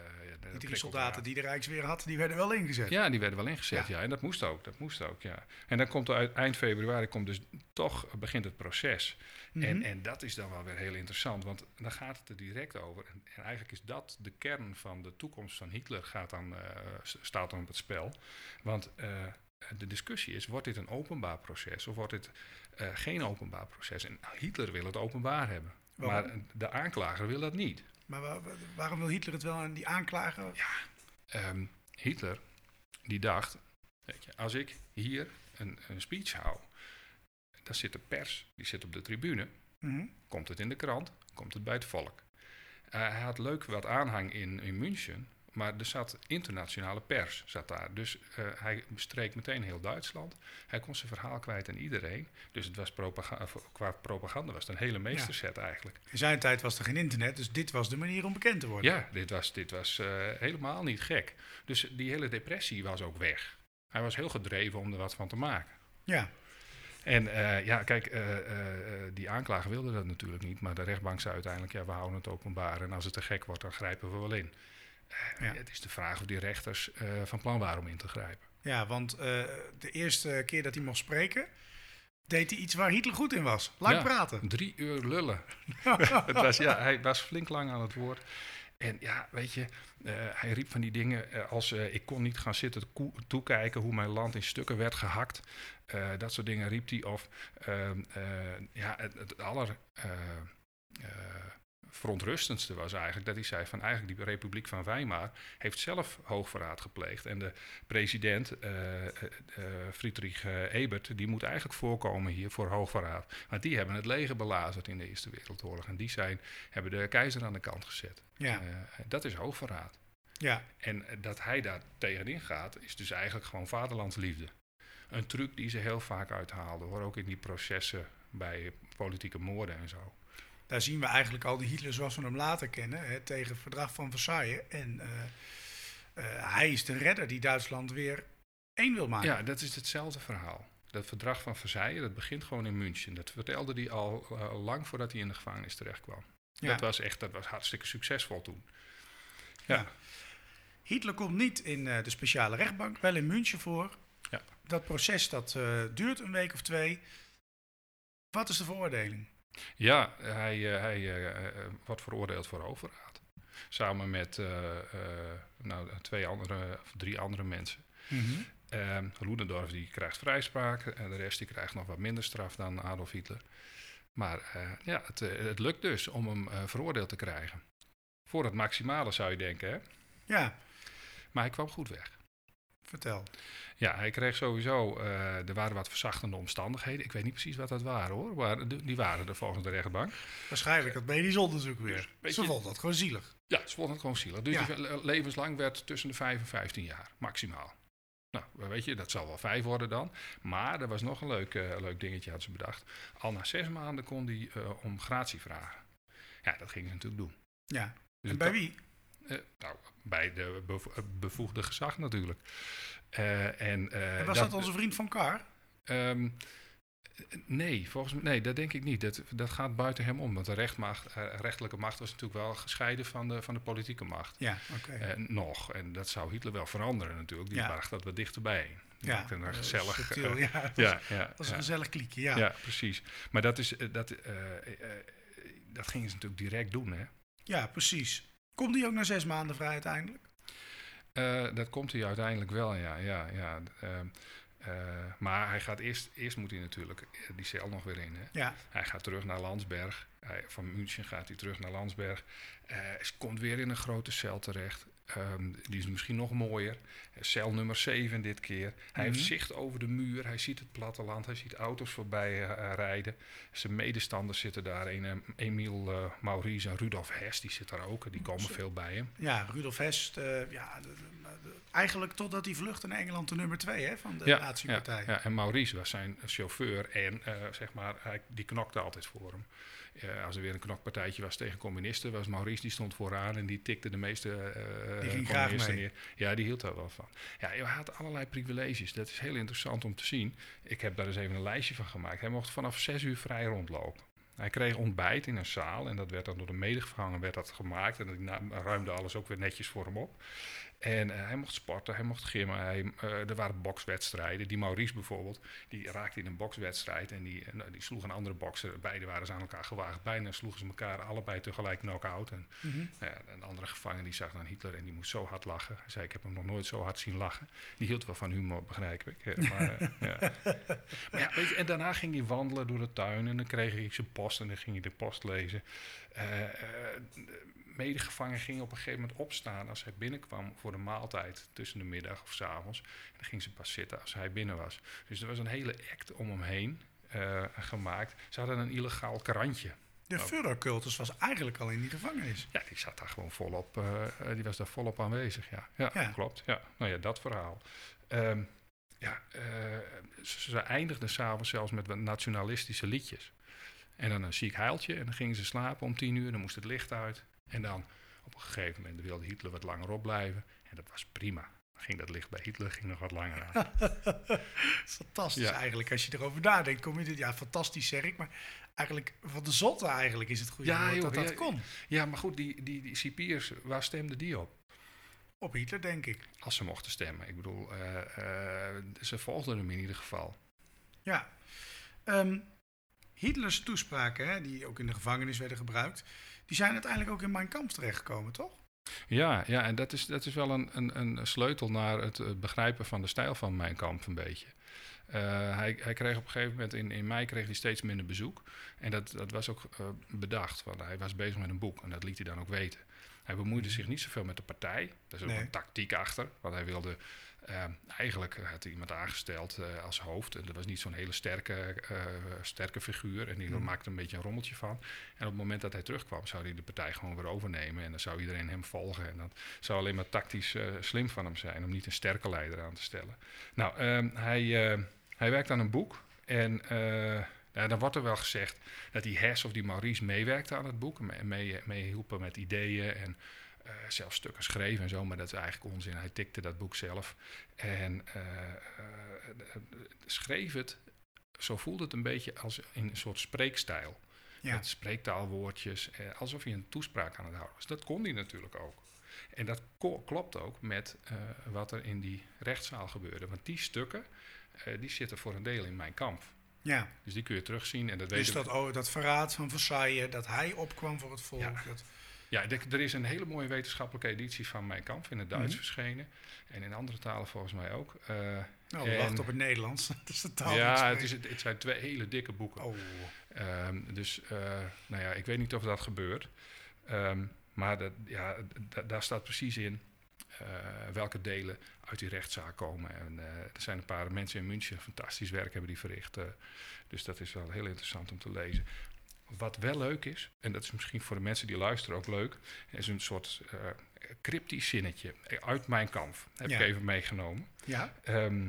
Speaker 3: de
Speaker 1: Die soldaten die de Rijksweer had, die werden wel ingezet.
Speaker 3: Ja, die werden wel ingezet, ja. En dat moest ook, dat moest ook, ja. En dan komt er uit, eind februari komt dus toch begint het proces.
Speaker 1: Mhm.
Speaker 3: En, en dat is dan wel weer heel interessant, want dan gaat het er direct over. En, en eigenlijk is dat de kern van de toekomst van Hitler, gaat dan, staat dan op het spel. Want de discussie is, wordt dit een openbaar proces of wordt dit eh, geen openbaar proces? En Hitler wil het openbaar hebben,
Speaker 1: Waarom?
Speaker 3: maar de aanklager wil dat niet.
Speaker 1: Maar wa- wa- waarom wil Hitler het wel aan die aanklager?
Speaker 3: Ehm, Hitler, die dacht, weet je, als ik hier een, een speech hou, dan zit de pers, die zit op de tribune,
Speaker 1: Mhm.
Speaker 3: komt het in de krant, komt het bij het volk. Eh, hij had leuk wat aanhang in, in München, maar er zat internationale pers zat daar. Dus eh, hij bestreek meteen heel Duitsland. Hij kon zijn verhaal kwijt aan iedereen. Dus het was propaga- of qua propaganda was het een hele meesterzet eigenlijk.
Speaker 1: In zijn tijd was er geen internet, dus dit was de manier om bekend te worden.
Speaker 3: Ja, dit was, dit was eh, helemaal niet gek. Dus die hele depressie was ook weg. Hij was heel gedreven om er wat van te maken.
Speaker 1: Ja.
Speaker 3: En eh, ja, kijk, eh, eh, eh, die aanklager wilde dat natuurlijk niet. Maar de rechtbank zei uiteindelijk, ja, we houden het openbaar. En als het te gek wordt, dan grijpen we wel in.
Speaker 1: Ja.
Speaker 3: Het is de vraag of die rechters eh, van plan waren om in te grijpen.
Speaker 1: Ja, want eh, de eerste keer dat hij mocht spreken, deed hij iets waar Hitler goed in was. Lang
Speaker 3: Ja.
Speaker 1: praten.
Speaker 3: Drie uur lullen. het was, ja, hij was flink lang aan het woord. En ja, weet je, eh, hij riep van die dingen als eh, ik kon niet gaan zitten toekijken hoe mijn land in stukken werd gehakt. Eh, dat soort dingen riep hij. Of ehm, eh, ja, het, het aller verontrustendste was eigenlijk dat hij zei van eigenlijk die Republiek van Weimar heeft zelf hoogverraad gepleegd. En de president, eh, eh, eh, Friedrich Ebert, die moet eigenlijk voorkomen hier voor hoogverraad. Want die hebben het leger belazerd in de Eerste Wereldoorlog. En die zijn, hebben de keizer aan de kant gezet.
Speaker 1: Ja.
Speaker 3: Dat is hoogverraad.
Speaker 1: Ja,
Speaker 3: En dat hij daar tegenin gaat, is dus eigenlijk gewoon vaderlandsliefde. Een truc die ze heel vaak uithaalden, hoor, ook in die processen bij politieke moorden en zo.
Speaker 1: Daar zien we eigenlijk al de Hitler zoals we hem later kennen, hè, tegen het verdrag van Versailles. En eh, eh, hij is de redder die Duitsland weer één wil maken.
Speaker 3: Ja, dat is hetzelfde verhaal. Dat verdrag van Versailles, dat begint gewoon in München. Dat vertelde hij al eh, lang voordat hij in de gevangenis terecht kwam.
Speaker 1: Ja.
Speaker 3: Dat was echt, dat was hartstikke succesvol toen. Ja.
Speaker 1: Ja. Hitler komt niet in de speciale rechtbank, wel in München voor.
Speaker 3: Ja.
Speaker 1: Dat proces dat, duurt een week of twee. Wat is de veroordeling?
Speaker 3: Ja, hij, eh, hij eh, eh, wordt veroordeeld voor overraad. Samen met nou, twee andere, of drie andere mensen. Ludendorff die krijgt vrijspraak en de rest die krijgt nog wat minder straf dan Adolf Hitler. Maar ja, het, het lukt dus om hem veroordeeld te krijgen. Voor het maximale zou je denken, hè?
Speaker 1: Ja,
Speaker 3: Maar hij kwam goed weg.
Speaker 1: Vertel.
Speaker 3: Ja, hij kreeg sowieso, eh, er waren wat verzachtende omstandigheden. Ik weet niet precies wat dat waren hoor, maar die waren er volgens de rechtbank.
Speaker 1: Waarschijnlijk dat medisch onderzoek weer.
Speaker 3: Weet
Speaker 1: Ze
Speaker 3: je-
Speaker 1: vonden dat gewoon zielig.
Speaker 3: Ja, ze vonden het gewoon zielig. Dus
Speaker 1: Ja.
Speaker 3: levenslang werd tussen de 5 en 15 jaar, maximaal. Nou, weet je, dat zal wel vijf worden dan. Maar er was nog een leuk, eh, leuk dingetje, hadden ze bedacht. Al na zes maanden kon hij eh, om gratie vragen. Ja, dat gingen ze natuurlijk doen.
Speaker 1: Ja.
Speaker 3: Dus
Speaker 1: En
Speaker 3: het
Speaker 1: bij wie?
Speaker 3: Eh, nou, bij de bevo- eh, bevoegde gezag natuurlijk. Eh, en,
Speaker 1: En was dat, onze vriend van Kar?
Speaker 3: Ehm, nee, volgens mij, nee, dat denk ik niet. Dat, dat gaat buiten hem om. Want de rechtmacht, rechterlijke macht was natuurlijk wel gescheiden van de, van de politieke macht.
Speaker 1: Ja, oké.
Speaker 3: Nog. En dat zou Hitler wel veranderen natuurlijk. Die
Speaker 1: Ja.
Speaker 3: bracht dat wat dichterbij.
Speaker 1: Ja,
Speaker 3: een gezellig...
Speaker 1: subtiel, ja, dat
Speaker 3: ja, ja,
Speaker 1: was een gezellig kliekje, ja.
Speaker 3: Ja, precies. Maar dat, is, dat, dat gingen ze natuurlijk direct doen, hè.
Speaker 1: Ja, precies. Komt die ook na zes maanden vrij uiteindelijk?
Speaker 3: Eh, dat komt hij uiteindelijk wel, ja. ja, ja. Ehm, eh, maar hij gaat eerst, eerst moet hij natuurlijk eh, die cel nog weer in. Hè.
Speaker 1: Ja,
Speaker 3: Hij gaat terug naar Landsberg. Hij, van München gaat hij terug naar Landsberg. Hij komt weer in een grote cel terecht. Ehm, die is misschien nog mooier. Cel nummer 7 dit keer. Hij heeft
Speaker 1: Mhm.
Speaker 3: zicht over de muur. Hij ziet het platteland. Hij ziet auto's voorbij eh, rijden. Zijn medestanders zitten daar. Een, eh, Emiel eh, Maurice en Rudolf Hess, die zit daar ook. Die komen veel bij hem.
Speaker 1: ja Rudolf Hest, ja, de- de- de- eigenlijk totdat hij vluchtte naar Engeland de nummer twee hè, van de
Speaker 3: ja,
Speaker 1: nazi-partij.
Speaker 3: ja, en Maurice was zijn chauffeur en zeg maar, hij, die knokte altijd voor hem. Eh, als er weer een knokpartijtje was tegen communisten, was Maurice die stond vooraan en die tikte de meeste eh
Speaker 1: Die ging graag
Speaker 3: communisten
Speaker 1: mee.
Speaker 3: neer. Ja, die hield daar wel van. Ja, hij had allerlei privileges. Dat is heel interessant om te zien. Ik heb daar eens even een lijstje van gemaakt. Hij mocht vanaf zes uur vrij rondlopen. Hij kreeg ontbijt in een zaal en dat werd dan door de medegevangen werd dat gemaakt. En na- ruimde alles ook weer netjes voor hem op. En eh, hij mocht sporten, hij mocht gimmen. Hij, eh, er waren bokswedstrijden. Die Maurice bijvoorbeeld, die raakte in een bokswedstrijd. En die, eh, nou, die sloeg een andere bokser. Beide waren ze aan elkaar gewaagd. Bijna sloegen ze elkaar allebei tegelijk knock-out. En
Speaker 1: Mhm.
Speaker 3: een andere gevangene die zag dan Hitler en die moest zo hard lachen. Hij zei, ik heb hem nog nooit zo hard zien lachen. Die hield wel van humor, begrijp ik. Maar, ja. maar ja, weet je, en daarna ging hij wandelen door de tuin en dan kreeg hij zijn post en dan ging hij de post lezen. De medegevangenen gingen op een gegeven moment opstaan als hij binnenkwam voor de maaltijd tussen de middag of s avonds. En dan ging ze pas zitten als hij binnen was. Dus er was een hele act om hem heen eh, gemaakt. Ze hadden een illegaal krantje.
Speaker 1: De Führercultus was eigenlijk al in die gevangenis.
Speaker 3: Ja, die zat daar gewoon volop, eh, eh, die was daar volop aanwezig, ja. Ja,
Speaker 1: Ja.
Speaker 3: klopt. Ja. Nou ja, dat verhaal. Ehm, ja, ze, ze eindigden s'avonds zelfs met wat nationalistische liedjes. En dan een ziek huiltje en dan gingen ze slapen om tien uur, dan moest het licht uit. En dan op een gegeven moment wilde Hitler wat langer opblijven. En dat was prima. Dan ging dat licht bij Hitler ging nog wat langer aan.
Speaker 1: Fantastisch
Speaker 3: Ja.
Speaker 1: eigenlijk. Als je erover nadenkt, kom je dit... Ja, fantastisch zeg ik, maar eigenlijk van de zotte eigenlijk is het goede
Speaker 3: Ja, joh,
Speaker 1: dat dat
Speaker 3: ja,
Speaker 1: kon.
Speaker 3: ja, maar goed, die, die, die cipiers, waar stemden die op?
Speaker 1: Op Hitler, denk ik.
Speaker 3: Als ze mochten stemmen. Ik bedoel, eh, eh, ze volgden hem in ieder geval.
Speaker 1: Ja. Ehm, Hitlers toespraken, hè, die ook in de gevangenis werden gebruikt, die zijn uiteindelijk ook in Mein Kampf terechtgekomen, toch?
Speaker 3: Ja, ja en dat is, dat is wel een, een, een sleutel naar het eh, begrijpen van de stijl van mijn kamp een beetje. Eh, hij, hij kreeg op een gegeven moment, in, in mei kreeg hij steeds minder bezoek. En dat, dat was ook eh, bedacht, want hij was bezig met een boek en dat liet hij dan ook weten. Hij bemoeide zich niet zoveel met de partij. Daar is ook
Speaker 1: Nee.
Speaker 3: een tactiek achter, want hij wilde Ehm, eigenlijk had hij iemand aangesteld eh, als hoofd. En dat was niet zo'n hele sterke, eh, sterke figuur. En die
Speaker 1: Hmm.
Speaker 3: maakte een beetje een rommeltje van. En op het moment dat hij terugkwam, zou hij de partij gewoon weer overnemen. En dan zou iedereen hem volgen. En dat zou alleen maar tactisch eh, slim van hem zijn om niet een sterke leider aan te stellen. Nou, ehm, hij, eh, hij werkt aan een boek. En ja, dan wordt er wel gezegd dat die Hess of die Maurice meewerkte aan het boek. en Mee, mee hielpen met ideeën en eh, zelfs stukken schreven en zo. Maar dat is eigenlijk onzin. Hij tikte dat boek zelf. En eh, eh, schreef het, zo voelde het een beetje als in een soort spreekstijl.
Speaker 1: Ja.
Speaker 3: Met spreektaalwoordjes, eh, alsof hij een toespraak aan het houden was. Dat kon hij natuurlijk ook. En dat klopt ook met wat er in die rechtszaal gebeurde. Want die stukken, die zitten voor een deel in mijn kamp.
Speaker 1: ja.
Speaker 3: Dus die kun je terugzien. En dat
Speaker 1: Dus dat, oh, dat verraad van Versailles, dat hij opkwam voor het volk.
Speaker 3: Ja.
Speaker 1: Dat,
Speaker 3: Ja, er is een hele mooie wetenschappelijke editie van Mijn Kamp in het Duits
Speaker 1: Mhm.
Speaker 3: verschenen. En in andere talen volgens mij ook. Eh,
Speaker 1: nou, wachten op het Nederlands. dat is de taal.
Speaker 3: ja, het, is, het zijn twee hele dikke boeken.
Speaker 1: Oh,
Speaker 3: Ehm, dus eh, nou ja, ik weet niet of dat gebeurt. Ehm, maar dat, ja, daar staat precies in eh, welke delen uit die rechtszaak komen. En eh, er zijn een paar mensen in München fantastisch werk hebben die verricht. dus dat is wel heel interessant om te lezen. Wat wel leuk is, en dat is misschien voor de mensen die luisteren ook leuk, is een soort eh, cryptisch zinnetje uit mijn kamp. Heb
Speaker 1: Ja.
Speaker 3: ik even meegenomen.
Speaker 1: ja.
Speaker 3: Ehm,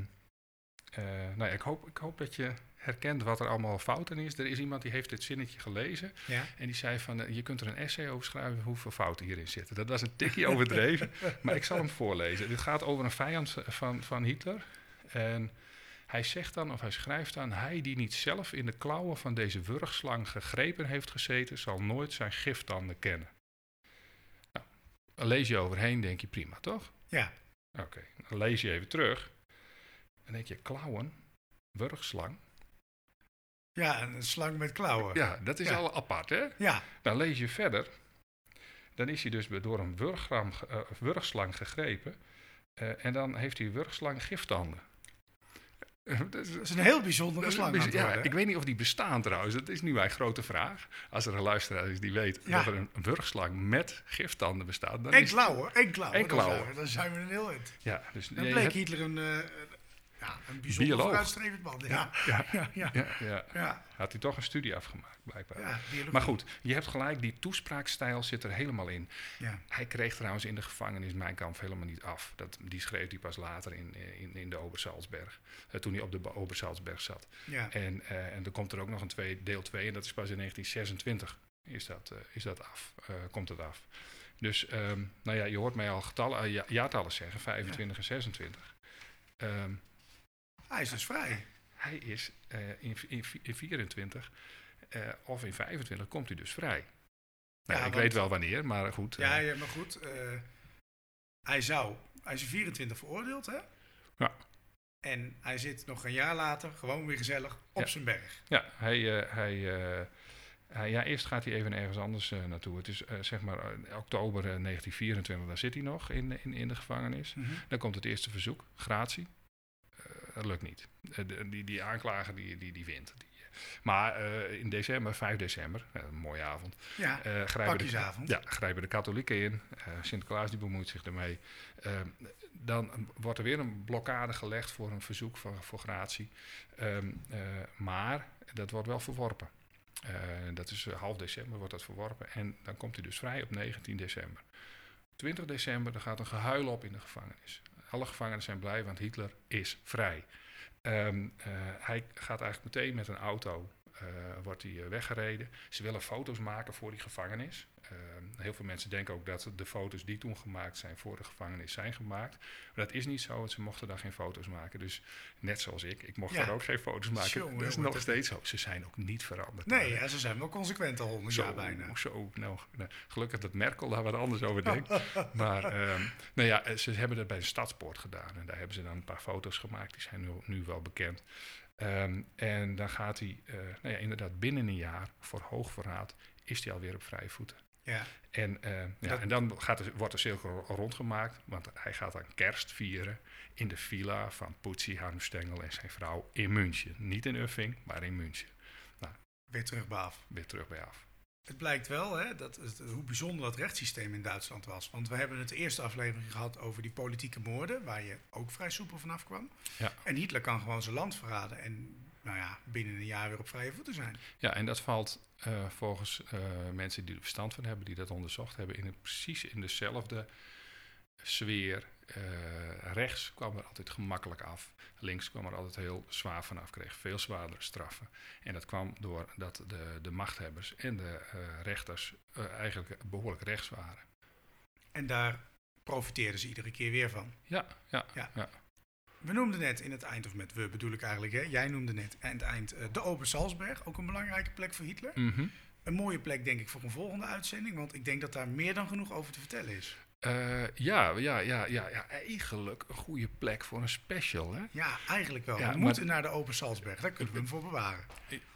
Speaker 3: eh, nou ja, ik, hoop, ik hoop dat je herkent wat er allemaal fout in is. Er is iemand die heeft dit zinnetje gelezen
Speaker 1: Ja.
Speaker 3: en die zei van, eh, je kunt er een essay over schrijven hoeveel fouten hierin zitten. Dat was een tikje overdreven, maar ik zal hem voorlezen. Dit gaat over een vijand van, van Hitler en hij zegt dan, of hij schrijft dan, hij die niet zelf in de klauwen van deze wurgslang gegrepen heeft gezeten, zal nooit zijn giftanden kennen. Nou, lees je overheen, denk je prima, toch?
Speaker 1: Ja.
Speaker 3: Oké, dan lees je even terug. Dan denk je, klauwen, wurgslang.
Speaker 1: ja, een slang met klauwen.
Speaker 3: Ja, dat is
Speaker 1: Ja.
Speaker 3: al apart, hè?
Speaker 1: Ja.
Speaker 3: Dan lees je verder. Dan is hij dus door een wurgram, eh, wurgslang gegrepen. eh, en dan heeft die wurgslang giftanden. Eh, dat is-
Speaker 1: een heel bijzondere slang.
Speaker 3: ja, ik weet niet of die bestaan trouwens. Dat is nu mijn grote vraag. Als er een luisteraar is die weet
Speaker 1: Ja.
Speaker 3: dat er een wurgslang met giftanden bestaat. Dan
Speaker 1: En
Speaker 3: is,
Speaker 1: klauwen, en klauwen.
Speaker 3: En
Speaker 1: dan
Speaker 3: klauwen.
Speaker 1: zijn we- Dan zijn we een heel eind.
Speaker 3: ja, dus
Speaker 1: Dan bleek
Speaker 3: hebt-
Speaker 1: Hitler een, eh, een- ja, een bijzonder
Speaker 3: Bioloog.
Speaker 1: vooruitstrevend man. Ja,
Speaker 3: ja,
Speaker 1: ja, ja.
Speaker 3: ja, ja.
Speaker 1: ja,
Speaker 3: Had hij toch een studie afgemaakt, blijkbaar. Maar goed, je hebt gelijk, die toespraakstijl zit er helemaal in.
Speaker 1: Ja.
Speaker 3: Hij kreeg trouwens in de gevangenis Mijn Kamp helemaal niet af. Dat, die schreef hij pas later in, in, in de Obersalzberg. eh, toen hij op de Obersalzberg zat.
Speaker 1: Ja.
Speaker 3: En, eh, en er komt er ook nog een twee, deel 2 en dat is pas in 1926 is dat, eh, is dat af, eh, komt het af. Dus ehm, nou ja, je hoort mij al getallen, ja, jaartallen zeggen, 25 en 26. Ehm,
Speaker 1: Hij is dus vrij.
Speaker 3: hij is eh, in, in, in 24 eh, of in 25 komt hij dus vrij. Nou,
Speaker 1: Ja,
Speaker 3: ik
Speaker 1: want-
Speaker 3: weet wel wanneer, maar goed.
Speaker 1: Ja,
Speaker 3: eh,
Speaker 1: ja maar goed. hij zou... Hij is in 24 veroordeeld, hè?
Speaker 3: Ja.
Speaker 1: En hij zit nog een jaar later gewoon weer gezellig op
Speaker 3: Ja.
Speaker 1: zijn berg.
Speaker 3: Ja, hij, hij, hij, ja, eerst gaat hij even ergens anders naartoe. Het is zeg maar oktober eh, 1924, daar zit hij nog in, in, in de gevangenis. Dan komt het eerste verzoek, gratie. Eh, dat lukt niet. Eh, de- die, die aanklager die, die, die wint. Die, eh, maar eh, in december, 5 december, eh, een mooie avond,
Speaker 1: Ja,
Speaker 3: eh, grijpen, de, ja, grijpen de katholieken in. Eh, Sinterklaas die bemoeit zich ermee. Eh, dan wordt er weer een blokkade gelegd voor een verzoek voor, voor gratie. Ehm, eh, maar dat wordt wel verworpen. Eh, dat is eh, half december wordt dat verworpen. En dan komt hij dus vrij op 19 december. 20 december, er gaat een gehuil op in de gevangenis. Alle gevangenen zijn blij, want Hitler is vrij. Ehm, eh, hij gaat eigenlijk meteen met een auto wordt hij eh, weggereden. Ze willen foto's maken voor die gevangenis. Ehm, heel veel mensen denken ook dat de foto's die toen gemaakt zijn voor de gevangenis zijn gemaakt. Maar dat is niet zo, want ze mochten daar geen foto's maken. Dus net zoals ik, ik mocht
Speaker 1: Ja.
Speaker 3: daar ook geen foto's maken. Dat is nog steeds zo. Ze zijn ook niet veranderd.
Speaker 1: Nee, ja, ze zijn wel consequent al honderd jaar bijna.
Speaker 3: Zo, nou, nou, gelukkig dat Merkel daar wat anders over denkt. maar ehm, nou ja, eh, ze hebben dat bij de Stadspoort gedaan. En daar hebben ze dan een paar foto's gemaakt. Die zijn nu, nu wel bekend. Ehm, en dan gaat hij, eh, nou ja, inderdaad binnen een jaar voor hoogverraad is hij alweer op vrije voeten.
Speaker 1: Ja,
Speaker 3: En, eh, ja,
Speaker 1: Dat-
Speaker 3: en dan gaat er, wordt de cirkel rondgemaakt, want hij gaat dan kerst vieren in de villa van Poetsie Harmstengel en zijn vrouw in München. Niet in Uffing, maar in München.
Speaker 1: weer terug bij af.
Speaker 3: Weer terug bij af.
Speaker 1: Het blijkt wel hè, dat het, hoe bijzonder dat rechtssysteem in Duitsland was. Want we hebben het eerste aflevering gehad over die politieke moorden, waar je ook vrij soepel vanaf kwam.
Speaker 3: Ja.
Speaker 1: En Hitler kan gewoon zijn land verraden en nou ja, binnen een jaar weer op vrije voeten zijn.
Speaker 3: Ja, en dat valt eh, volgens uh, mensen die er verstand van hebben, die dat onderzocht hebben, in het, precies in dezelfde sfeer. Uh, rechts kwam er altijd gemakkelijk af. Links kwam er altijd heel zwaar vanaf, kreeg veel zwaardere straffen. En dat kwam doordat de, de machthebbers en de rechters eigenlijk behoorlijk rechts waren.
Speaker 1: En daar profiteerden ze iedere keer weer van.
Speaker 3: Ja, ja, ja. ja.
Speaker 1: We noemden net in het eind, of met we bedoel ik eigenlijk, hè? jij noemde net aan het eind de Open Salzberg, ook een belangrijke plek voor Hitler.
Speaker 3: Mm -hmm.
Speaker 1: Een mooie plek denk ik voor een volgende uitzending, want ik denk dat daar meer dan genoeg over te vertellen is.
Speaker 3: Uh, ja, ja, ja, ja, ja, eigenlijk een goede plek voor een special, hè?
Speaker 1: Ja, eigenlijk wel. Ja, we moeten naar de Open Salzberg, daar kunnen we hem voor bewaren.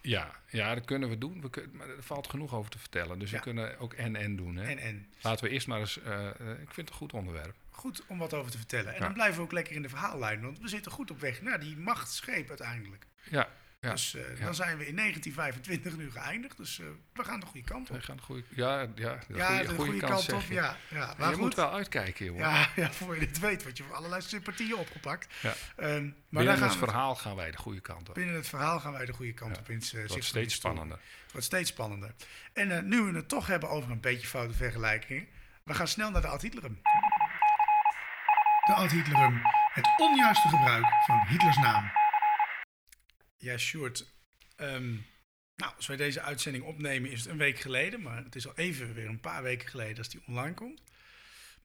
Speaker 3: Ja, ja dat kunnen we doen. We kunnen, maar er valt genoeg over te vertellen, dus
Speaker 1: Ja.
Speaker 3: we kunnen ook en-en doen, hè?
Speaker 1: En-en.
Speaker 3: Laten we eerst maar eens... uh, ik vind het een goed onderwerp.
Speaker 1: Goed om wat over te vertellen. En
Speaker 3: Ja.
Speaker 1: dan blijven we ook lekker in de verhaallijn, want we zitten goed op weg naar die machtsgreep uiteindelijk.
Speaker 3: Ja, ja.
Speaker 1: Dus uh,
Speaker 3: ja.
Speaker 1: dan zijn we in 1925 nu geëindigd, dus uh, we gaan de goede kant
Speaker 3: We
Speaker 1: op.
Speaker 3: gaan de goede, ja, ja, de
Speaker 1: ja,
Speaker 3: goede,
Speaker 1: de
Speaker 3: goede
Speaker 1: goede
Speaker 3: kant,
Speaker 1: op,
Speaker 3: je.
Speaker 1: ja. ja.
Speaker 3: Maar je
Speaker 1: goed,
Speaker 3: moet wel uitkijken, jongen.
Speaker 1: ja, ja, voor je dit weet, want je hebt allerlei sympathieën opgepakt.
Speaker 3: Ja.
Speaker 1: Ehm, maar
Speaker 3: Binnen het
Speaker 1: we-
Speaker 3: verhaal gaan wij de goede kant op.
Speaker 1: binnen het verhaal gaan wij de goede kant op in. Het
Speaker 3: Het wordt steeds spannender.
Speaker 1: Het wordt steeds spannender. En uh, nu we het toch hebben over een beetje foute vergelijkingen, we gaan snel naar de Ad Hitlerum. De Ad Hitlerum, het onjuiste gebruik van Hitlers naam. Ja, Sjoerd. ehm, nou, als wij deze uitzending opnemen is het een week geleden, maar het is al even weer een paar weken geleden als die online komt.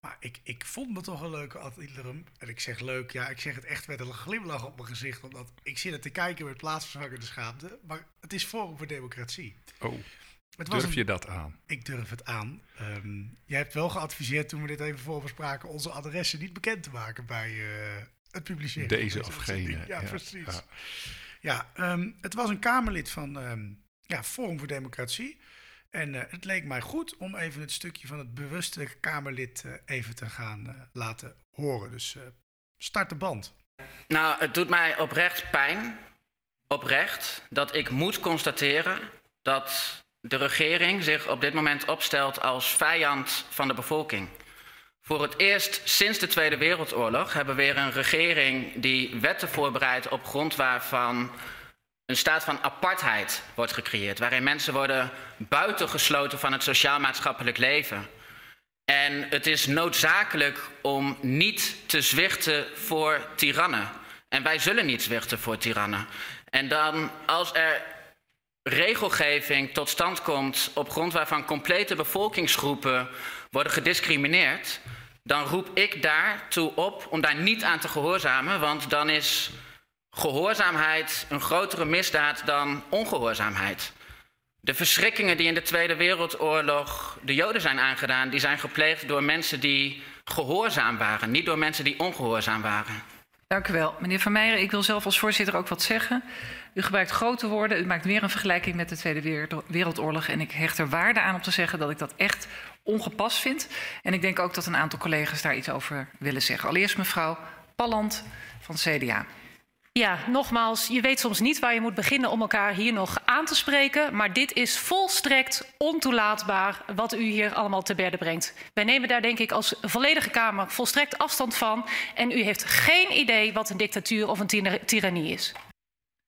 Speaker 1: Maar ik, ik vond me toch een leuke Ad Hitlerum. En ik zeg leuk, ja, ik zeg het echt met een glimlach op mijn gezicht, omdat ik zit er te kijken met plaatsvervangende schaamte. Maar het is Forum voor Democratie.
Speaker 3: Oh,
Speaker 1: Het
Speaker 3: durf
Speaker 1: een-
Speaker 3: je dat aan?
Speaker 1: ik durf het aan. Ehm, jij hebt wel geadviseerd toen we dit even voorbespraken onze adressen niet bekend te maken bij eh, het publiceren.
Speaker 3: Deze of gene.
Speaker 1: Ja, precies.
Speaker 3: ja.
Speaker 1: Ja, ehm, het was een Kamerlid van ehm, ja, Forum voor Democratie. En eh, het leek mij goed om even het stukje van het bewuste Kamerlid eh, even te gaan eh, laten horen. Dus start de band.
Speaker 4: Nou, het doet mij oprecht pijn, oprecht, dat ik moet constateren dat de regering zich op dit moment opstelt als vijand van de bevolking. Voor het eerst sinds de Tweede Wereldoorlog hebben we weer een regering die wetten voorbereidt op grond waarvan een staat van apartheid wordt gecreëerd, waarin mensen worden buitengesloten van het sociaal-maatschappelijk leven. En het is noodzakelijk om niet te zwichten voor tirannen. En wij zullen niet zwichten voor tirannen. En dan, als er regelgeving tot stand komt op grond waarvan complete bevolkingsgroepen worden gediscrimineerd, dan roep ik daartoe op om daar niet aan te gehoorzamen, want dan is gehoorzaamheid een grotere misdaad dan ongehoorzaamheid. De verschrikkingen die in de Tweede Wereldoorlog de Joden zijn aangedaan, die zijn gepleegd door mensen die gehoorzaam waren, niet door mensen die ongehoorzaam waren.
Speaker 5: Dank u wel. Meneer Van ik wil zelf als voorzitter ook wat zeggen. U gebruikt grote woorden, u maakt weer een vergelijking met de Tweede Wereld- Wereldoorlog. En ik hecht er waarde aan om te zeggen dat ik dat echt ongepast vind. En ik denk ook dat een aantal collega's daar iets over willen zeggen. Allereerst mevrouw Palland van CDA.
Speaker 6: Ja, nogmaals, je weet soms niet waar je moet beginnen om elkaar hier nog aan te spreken. Maar dit is volstrekt ontoelaatbaar wat u hier allemaal te berde brengt. Wij nemen daar denk ik als volledige Kamer volstrekt afstand van. En u heeft geen idee wat een dictatuur of een tirannie is.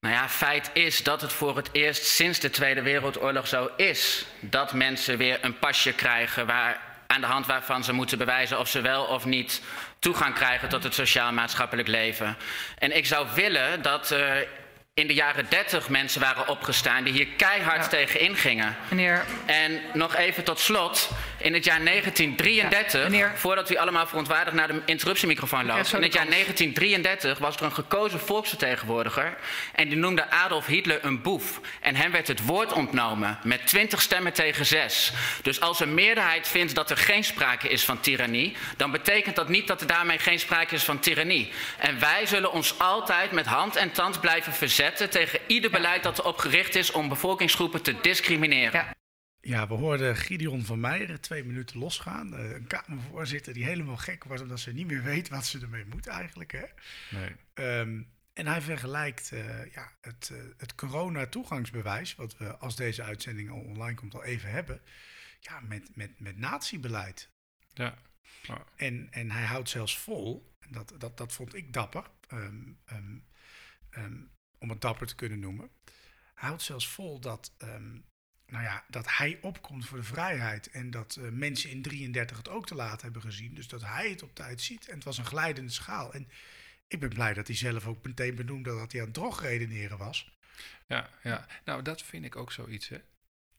Speaker 4: Nou ja, feit is dat het voor het eerst sinds de Tweede Wereldoorlog zo is dat mensen weer een pasje krijgen waar, aan de hand waarvan ze moeten bewijzen of ze wel of niet toegang krijgen tot het sociaal-maatschappelijk leven. En ik zou willen dat er in de jaren 30 mensen waren opgestaan die hier keihard
Speaker 5: Ja.
Speaker 4: tegen ingingen.
Speaker 5: Meneer,
Speaker 4: En nog even tot slot, in het jaar 1933,
Speaker 5: Ja, meneer-
Speaker 4: voordat u allemaal verontwaardigd naar de interruptiemicrofoon loopt, in het jaar
Speaker 5: kans.
Speaker 4: 1933 was er een gekozen volksvertegenwoordiger en die noemde Adolf Hitler een boef. En hem werd het woord ontnomen met 20 stemmen tegen 6. Dus als een meerderheid vindt dat er geen sprake is van tirannie, dan betekent dat niet dat er daarmee geen sprake is van tirannie. En wij zullen ons altijd met hand en tand blijven verzetten tegen ieder beleid dat erop gericht is om bevolkingsgroepen te discrimineren.
Speaker 5: Ja.
Speaker 1: We hoorden Gideon van Meijeren twee minuten losgaan. Eh, een Kamervoorzitter die helemaal gek was omdat ze niet meer weet wat ze ermee moet eigenlijk. Hè?
Speaker 3: Nee.
Speaker 1: Ehm, En hij vergelijkt eh, ja, het, eh, het corona-toegangsbewijs, wat we als deze uitzending al online komt al even hebben, ja, met, met, met natiebeleid.
Speaker 3: Ja. Oh,
Speaker 1: En, en hij houdt zelfs vol, en dat, dat, dat vond ik dapper, ehm, ehm, om het dapper te kunnen noemen. Hij houdt zelfs vol dat, nou ja, dat hij opkomt voor de vrijheid en dat eh, mensen in 33 het ook te laat hebben gezien. Dus dat hij het op tijd ziet. En het was een glijdende schaal. En ik ben blij dat hij zelf ook meteen benoemde dat hij aan het was.
Speaker 3: Ja, ja, nou dat vind ik ook zoiets. Hè.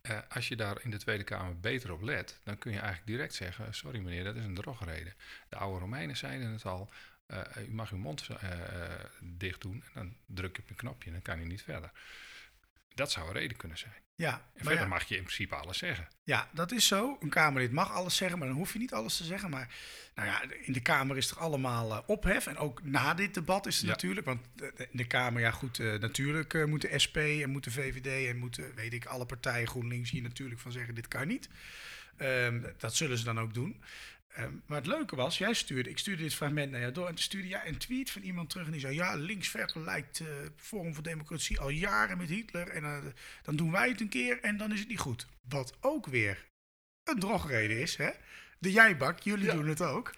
Speaker 3: Eh, als je daar in de Tweede Kamer beter op let, dan kun je eigenlijk direct zeggen: Sorry meneer, dat is een drogreden. De oude Romeinen zeiden het al: eh, U mag uw mond dicht doen. En dan druk je op een knopje en dan kan hij niet verder. Dat zou een reden kunnen zijn.
Speaker 1: Ja,
Speaker 3: En verder
Speaker 1: ja,
Speaker 3: mag je in principe alles zeggen.
Speaker 1: ja, dat is zo. Een Kamerlid mag alles zeggen, maar dan hoef je niet alles te zeggen. Maar nou ja, in de Kamer is er allemaal eh, ophef. En ook na dit debat is
Speaker 3: Ja.
Speaker 1: natuurlijk. Want eh, in de Kamer, ja goed, eh, natuurlijk eh, moeten SP en moeten VVD en moeten, weet ik, alle partijen GroenLinks hier natuurlijk van zeggen: dit kan niet. Ehm, dat zullen ze dan ook doen. Ehm, maar het leuke was, jij stuurde, ik stuurde dit fragment naar jou door en toen stuurde jij een tweet van iemand terug en die zei: Ja, links vergelijkt eh Forum voor Democratie al jaren met Hitler en eh, dan doen wij het een keer en dan is het niet goed. Wat ook weer een drogreden is, hè? De jijbak, jullie
Speaker 3: Ja.
Speaker 1: doen het ook.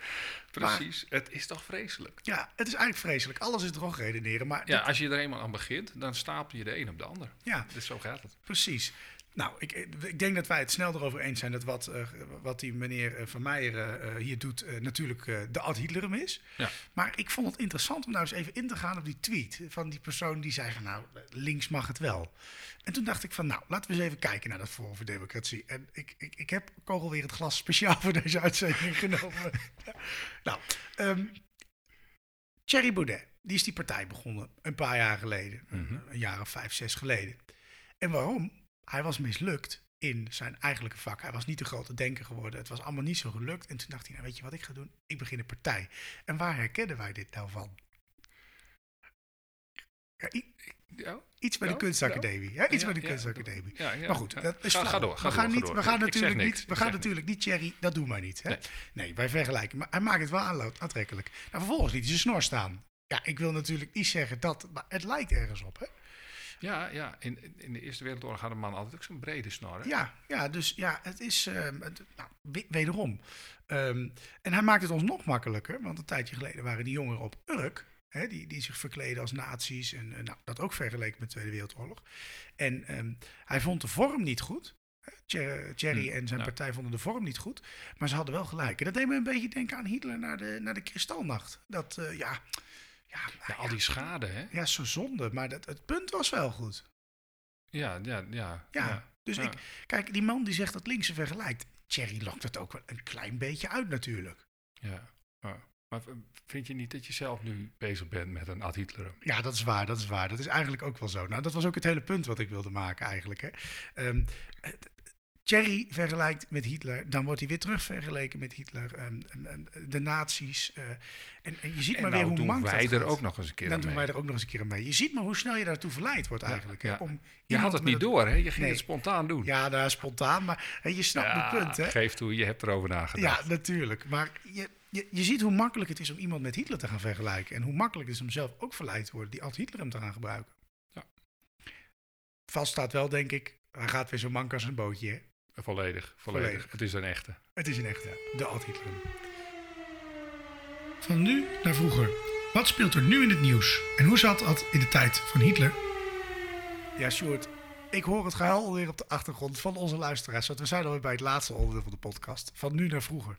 Speaker 3: Precies, het is toch vreselijk.
Speaker 1: Ja, het is eigenlijk vreselijk. Alles is drogredeneren, maar
Speaker 3: Ja,
Speaker 1: dit-
Speaker 3: als je er eenmaal aan begint, dan stapel je de een op de ander.
Speaker 1: ja,
Speaker 3: Dus zo gaat het.
Speaker 1: Precies. Nou, ik, ik denk dat wij het snel erover eens zijn dat wat, eh, wat die meneer eh, Van Meijer eh, hier doet, natuurlijk de ad Hitlerum is.
Speaker 3: Ja.
Speaker 1: Maar ik vond het interessant om nou eens even in te gaan op die tweet van die persoon die zei van nou, links mag het wel. En toen dacht ik van nou, laten we eens even kijken naar dat Forum voor Democratie. En ik, ik, ik heb Kogel weer het glas speciaal voor deze uitzending genomen. nou, ehm Thierry Baudet, die is die partij begonnen een paar jaar geleden.
Speaker 3: Mhm.
Speaker 1: Een jaar of vijf, zes geleden. En waarom? Hij was mislukt in zijn eigenlijke vak. Hij was niet de grote denker geworden. Het was allemaal niet zo gelukt. En toen dacht hij, nou weet je wat ik ga doen? Ik begin een partij. En waar herkennen wij dit nou van? Ja, iets bij de kunstacademie. Ja, iets bij de kunstacademie.
Speaker 3: ja, ja.
Speaker 1: Maar goed, dat is
Speaker 3: Ga- ga door, ga
Speaker 1: we gaan,
Speaker 3: door,
Speaker 1: niet, we gaan natuurlijk niet, we gaan natuurlijk niet, Thierry, dat doen wij niet. Hè? Nee.
Speaker 3: Nee.
Speaker 1: wij vergelijken. Maar hij maakt het wel aantrekkelijk. Nou, vervolgens liet hij zijn snor staan. Ja, ik wil natuurlijk niet zeggen dat, maar het lijkt ergens op, hè?
Speaker 3: Ja, ja. In, in de Eerste Wereldoorlog had een man altijd ook zo'n brede snor. hè?
Speaker 1: Ja, ja, dus ja, het is ehm, het- nou, we- wederom. Ehm, en hij maakt het ons nog makkelijker, want een tijdje geleden waren die jongeren op Urk, hè, die, die zich verkleden als nazi's en eh, nou, dat ook vergeleken met de Tweede Wereldoorlog. En ehm, hij vond de vorm niet goed. Thierry
Speaker 3: Hm,
Speaker 1: en zijn
Speaker 3: ja.
Speaker 1: partij vonden de vorm niet goed, maar ze hadden wel gelijk. En dat deed me een beetje denken aan Hitler naar de, naar de Kristalnacht. Dat, eh, ja, ja,
Speaker 3: Ja, al die schade, hè?
Speaker 1: ja, zo zonde, maar dat, het punt was wel goed.
Speaker 3: Ja, ja, ja.
Speaker 1: Ja, dus ik, kijk, die man die zegt dat linkse vergelijkt. Thierry lokt het ook wel een klein beetje uit natuurlijk.
Speaker 3: Ja. Maar vind je niet dat je zelf nu bezig bent met een ad Hitlerum?
Speaker 1: Ja, dat is waar, dat is waar. Dat is eigenlijk ook wel zo. Nou, dat was ook het hele punt wat ik wilde maken eigenlijk. Hè. Eh, Thierry vergelijkt met Hitler, dan wordt hij weer terug vergeleken met Hitler. ehm, ehm, ehm, de nazi's. eh, en, en je ziet
Speaker 3: En
Speaker 1: maar
Speaker 3: nou
Speaker 1: weer hoe
Speaker 3: doen
Speaker 1: mank
Speaker 3: wij
Speaker 1: dat
Speaker 3: er
Speaker 1: gaat.
Speaker 3: ook nog eens een keer
Speaker 1: Dan doen wij er ook nog eens een keer mee. Je ziet maar hoe snel je daartoe verleid wordt eigenlijk.
Speaker 3: ja.
Speaker 1: om
Speaker 3: Je had het niet door, hè? Je ging
Speaker 1: Nee.
Speaker 3: het spontaan doen.
Speaker 1: Ja, nou, spontaan, maar hè, je snapt
Speaker 3: Ja,
Speaker 1: het punt. Hè?
Speaker 3: Geef toe, je hebt erover nagedacht.
Speaker 1: Ja, natuurlijk. Maar je, je, je ziet hoe makkelijk het is om iemand met Hitler te gaan vergelijken. En hoe makkelijk het is om zelf ook verleid te worden die ad Hitler te gaan gebruiken.
Speaker 3: Ja.
Speaker 1: Vast staat wel, denk ik, hij gaat weer zo mank als een bootje. Hè?
Speaker 3: Volledig, volledig,
Speaker 1: Volledig.
Speaker 3: Het is een echte.
Speaker 1: Het is een echte, de ad Hitler. Van nu naar vroeger. Wat speelt er nu in het nieuws? En hoe zat dat in de tijd van Hitler? Ja, Sjoerd, ik hoor het gehuil alweer op de achtergrond van onze luisteraars. Want we zijn alweer bij het laatste onderdeel van de podcast. Van nu naar vroeger.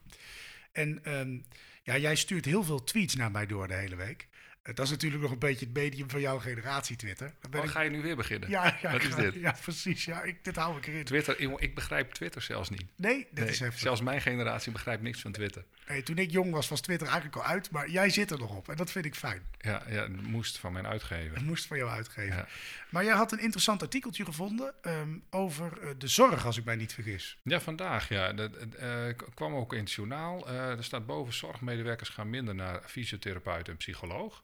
Speaker 1: En ehm, ja, jij stuurt heel veel tweets naar mij door de hele week. Eh, dat is natuurlijk nog een beetje het medium van jouw generatie, Twitter. Ben
Speaker 3: Oh,
Speaker 1: ik-
Speaker 3: ga je nu weer beginnen?
Speaker 1: Ja, ja,
Speaker 3: Wat is
Speaker 1: ga-
Speaker 3: dit?
Speaker 1: Ja, precies. Ja, ik, dit hou ik erin.
Speaker 3: Twitter, jongen, ik begrijp Twitter zelfs niet.
Speaker 1: Nee,
Speaker 3: Nee,
Speaker 1: is even.
Speaker 3: zelfs mijn generatie begrijpt niks van Twitter.
Speaker 1: Hey, toen ik jong was, was Twitter eigenlijk al uit. Maar jij zit er nog op. En dat vind ik fijn.
Speaker 3: Ja, ja, het moest van mijn uitgever.
Speaker 1: Het moest van jou uitgeven.
Speaker 3: Ja.
Speaker 1: Maar jij had een interessant artikeltje gevonden ehm, over eh, de zorg, als ik mij niet vergis.
Speaker 3: Ja, vandaag, ja. Dat eh, kwam ook in het journaal. Er staat boven, zorgmedewerkers gaan minder naar fysiotherapeut en psycholoog.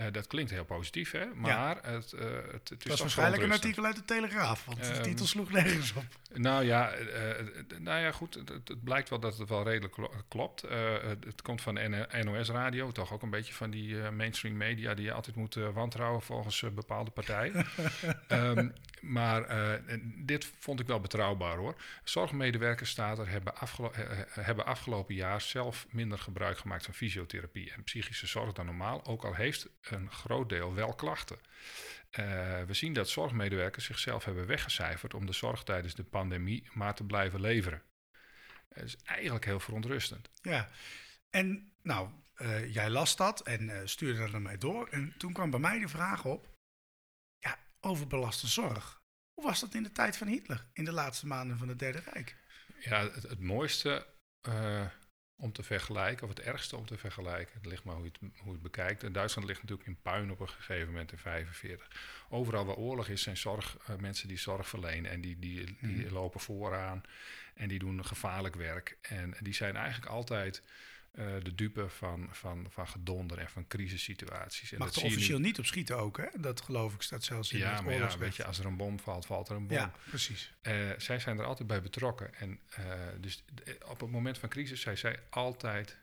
Speaker 3: Eh, dat klinkt heel positief, hè? Maar het, eh, het, het is
Speaker 1: Dat was waarschijnlijk een artikel uit de Telegraaf, want de
Speaker 3: Ehm,
Speaker 1: titel sloeg nergens op.
Speaker 3: Nou ja, eh, nou ja, goed. Het, blijkt wel dat het wel redelijk klo- klopt. Het, komt van NOS-radio, toch ook een beetje van die mainstream media die je altijd moet wantrouwen volgens bepaalde partijen. Ehm, maar dit vond ik wel betrouwbaar hoor. Zorgmedewerkers staat er hebben, afgelo- hebben afgelopen jaar zelf minder gebruik gemaakt van fysiotherapie en psychische zorg dan normaal. Ook al heeft een groot deel wel klachten. Eh, we zien dat zorgmedewerkers zichzelf hebben weggecijferd om de zorg tijdens de pandemie maar te blijven leveren. Het is eigenlijk heel verontrustend.
Speaker 1: Ja, en nou, eh, jij las dat en eh, stuurde dat naar mij door. En toen kwam bij mij de vraag op, ja, overbelaste zorg. Hoe was dat in de tijd van Hitler, in de laatste maanden van het Derde Rijk?
Speaker 3: Ja, het, het mooiste om te vergelijken, of het ergste om te vergelijken, het ligt maar hoe je het, hoe je het bekijkt. En Duitsland ligt natuurlijk in puin op een gegeven moment in 1945. Overal waar oorlog is, zijn zorg, eh, mensen die zorg verlenen en die, die, die lopen vooraan en die doen gevaarlijk werk. En die zijn eigenlijk altijd eh, de dupe van, van, van gedonder en van crisissituaties. En
Speaker 1: Mag
Speaker 3: dat
Speaker 1: er
Speaker 3: zie je nu-
Speaker 1: officieel niet op schieten ook, hè? Dat geloof ik staat zelfs in
Speaker 3: Ja,
Speaker 1: het
Speaker 3: maar ja, weet je, als er een bom valt, valt er een bom.
Speaker 1: Ja, precies.
Speaker 3: Eh, zij zijn er altijd bij betrokken. En eh, dus op het moment van crisis zijn zij altijd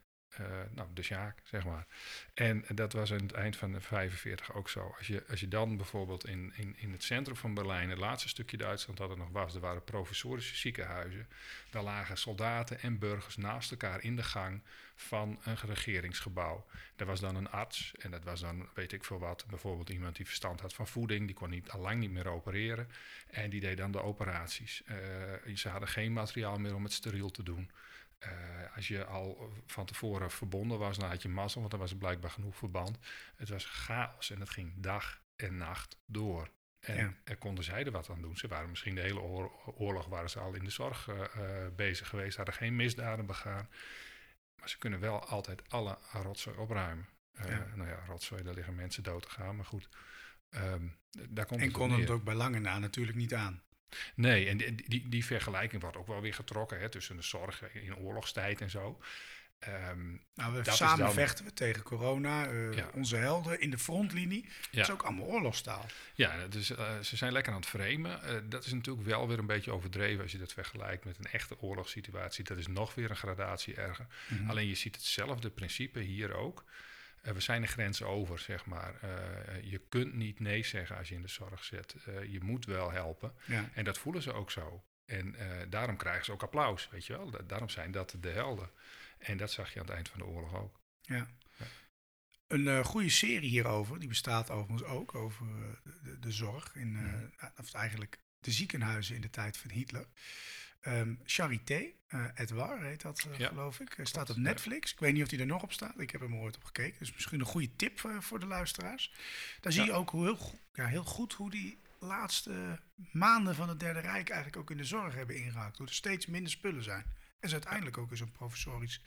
Speaker 3: nou, de Sjaak, zeg maar. En dat was aan het eind van de 45 ook zo. Als je, als je dan bijvoorbeeld in, in, in het centrum van Berlijn, het laatste stukje Duitsland dat er nog was, er waren provisorische ziekenhuizen. Daar lagen soldaten en burgers naast elkaar in de gang van een regeringsgebouw. Er was dan een arts en dat was dan, weet ik veel wat, bijvoorbeeld iemand die verstand had van voeding, die kon niet, al lang niet meer opereren. En die deed dan de operaties. Eh, ze hadden geen materiaal meer om het steriel te doen. Eh, als je al van tevoren verbonden was, dan had je mazzel, want er was blijkbaar genoeg verband. Het was chaos en het ging dag en nacht door. En
Speaker 1: Ja.
Speaker 3: er konden zij er wat aan doen. Ze waren misschien de hele oor- oorlog waren ze al in de zorg eh, eh, bezig geweest, hadden geen misdaden begaan. Maar ze kunnen wel altijd alle rotzooi opruimen.
Speaker 1: Ja.
Speaker 3: Nou ja, rotzooi, daar liggen mensen dood te gaan, maar goed. Ehm, daar komt
Speaker 1: En
Speaker 3: het
Speaker 1: konden het ook bij lange na natuurlijk niet aan.
Speaker 3: Nee, en die, die, die vergelijking wordt ook wel weer getrokken hè, tussen de zorg in oorlogstijd en zo. Ehm,
Speaker 1: Nou, we samen
Speaker 3: dan-
Speaker 1: vechten we tegen corona. eh,
Speaker 3: Ja.
Speaker 1: Onze helden in de frontlinie. Dat is ook allemaal oorlogstaal.
Speaker 3: ja, dus, ze zijn lekker aan het framen. Eh, dat is natuurlijk wel weer een beetje overdreven als je dat vergelijkt met een echte oorlogssituatie. Dat is nog weer een gradatie erger.
Speaker 1: Mhm.
Speaker 3: Alleen je ziet hetzelfde principe hier ook. Eh, we zijn de grens over, zeg maar. Eh, je kunt niet nee zeggen als je in de zorg zit. Eh, je moet wel helpen.
Speaker 1: Ja.
Speaker 3: En dat voelen ze ook zo. En daarom krijgen ze ook applaus, weet je wel. Da- daarom zijn dat de helden. En dat zag je aan het eind van de oorlog ook.
Speaker 1: Ja. Een goede serie hierover, die bestaat overigens ook over de, de zorg. In, eh,
Speaker 3: Mhm.
Speaker 1: of eigenlijk de ziekenhuizen in de tijd van Hitler. Ehm, Charité, eh Edouard heet dat eh,
Speaker 3: Ja,
Speaker 1: geloof ik. Hij staat op
Speaker 3: ja.
Speaker 1: Netflix. Ik weet niet of hij er nog op staat. Ik heb hem er ooit op gekeken. Dus misschien een goede tip voor de luisteraars. Daar zie je ook hoe heel, ja, heel goed hoe die laatste maanden van het Derde Rijk eigenlijk ook in de zorg hebben ingehaakt. Hoe er steeds minder spullen zijn. En ze uiteindelijk ook in zo'n professorisch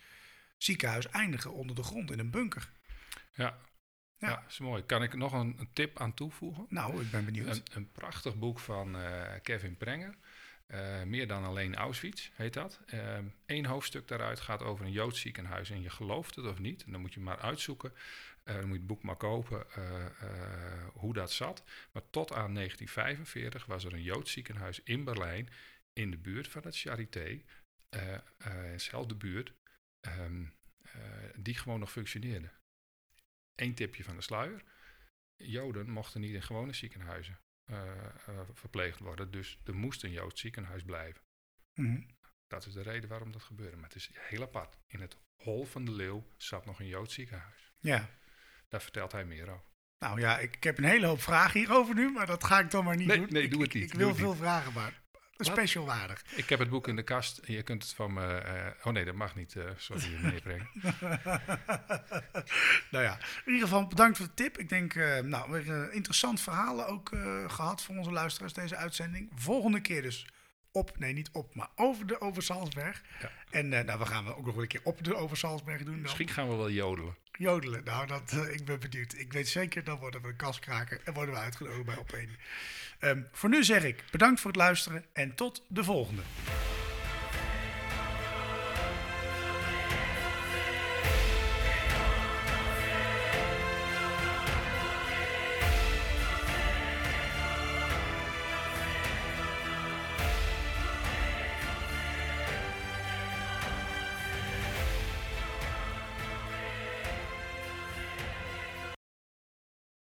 Speaker 1: ziekenhuis eindigen onder de grond in een bunker.
Speaker 3: Ja,
Speaker 1: Ja.
Speaker 3: ja. is mooi. Kan ik nog een, een tip aan toevoegen?
Speaker 1: Nou, ik ben benieuwd.
Speaker 3: Een, een prachtig boek van Kevin Prenger. Eh, meer dan alleen Auschwitz heet dat. Eén hoofdstuk daaruit gaat over een Joods ziekenhuis. En je gelooft het of niet. En dan moet je maar uitzoeken. Eh, dan moet je het boek maar kopen eh, hoe dat zat. Maar tot aan 1945 was er een Joods ziekenhuis in Berlijn. In de buurt van het Charité. dezelfde buurt. ehm, eh, die gewoon nog functioneerde. Eén tipje van de sluier. Joden mochten niet in gewone ziekenhuizen verpleegd worden. Dus er moest een Joods ziekenhuis blijven.
Speaker 1: Mhm.
Speaker 3: Dat is de reden waarom dat gebeurde. Maar het is heel apart. In het hol van de leeuw zat nog een Joods ziekenhuis.
Speaker 1: Ja.
Speaker 3: Daar vertelt hij meer over.
Speaker 1: Nou ja, ik, ik heb een hele hoop vragen hierover nu, maar dat ga ik dan maar niet
Speaker 3: Nee,
Speaker 1: doen.
Speaker 3: nee,
Speaker 1: Ik-
Speaker 3: doe het niet,
Speaker 1: Ik, wil veel
Speaker 3: niet.
Speaker 1: vragen, maar special waardig.
Speaker 3: Ik heb het boek in de kast. Je kunt het van me... eh, oh nee, dat mag niet. eh, sorry, meneer Breng.
Speaker 1: nou ja, in ieder geval bedankt voor de tip. Ik denk, eh, nou, weer interessant verhalen ook eh, gehad voor onze luisteraars deze uitzending. Volgende keer dus op, nee niet op, maar over de Oversalzberg.
Speaker 3: Ja.
Speaker 1: En eh, nou, we gaan we ook nog een keer op de Oversalzberg doen. Dan.
Speaker 3: Misschien gaan we wel jodelen.
Speaker 1: Jodelen, nou, dat, eh, ik ben benieuwd. Ik weet zeker, dan worden we een kaskraker en worden we uitgenodigd bij Op1. Ehm, voor nu zeg ik bedankt voor het luisteren en tot de volgende.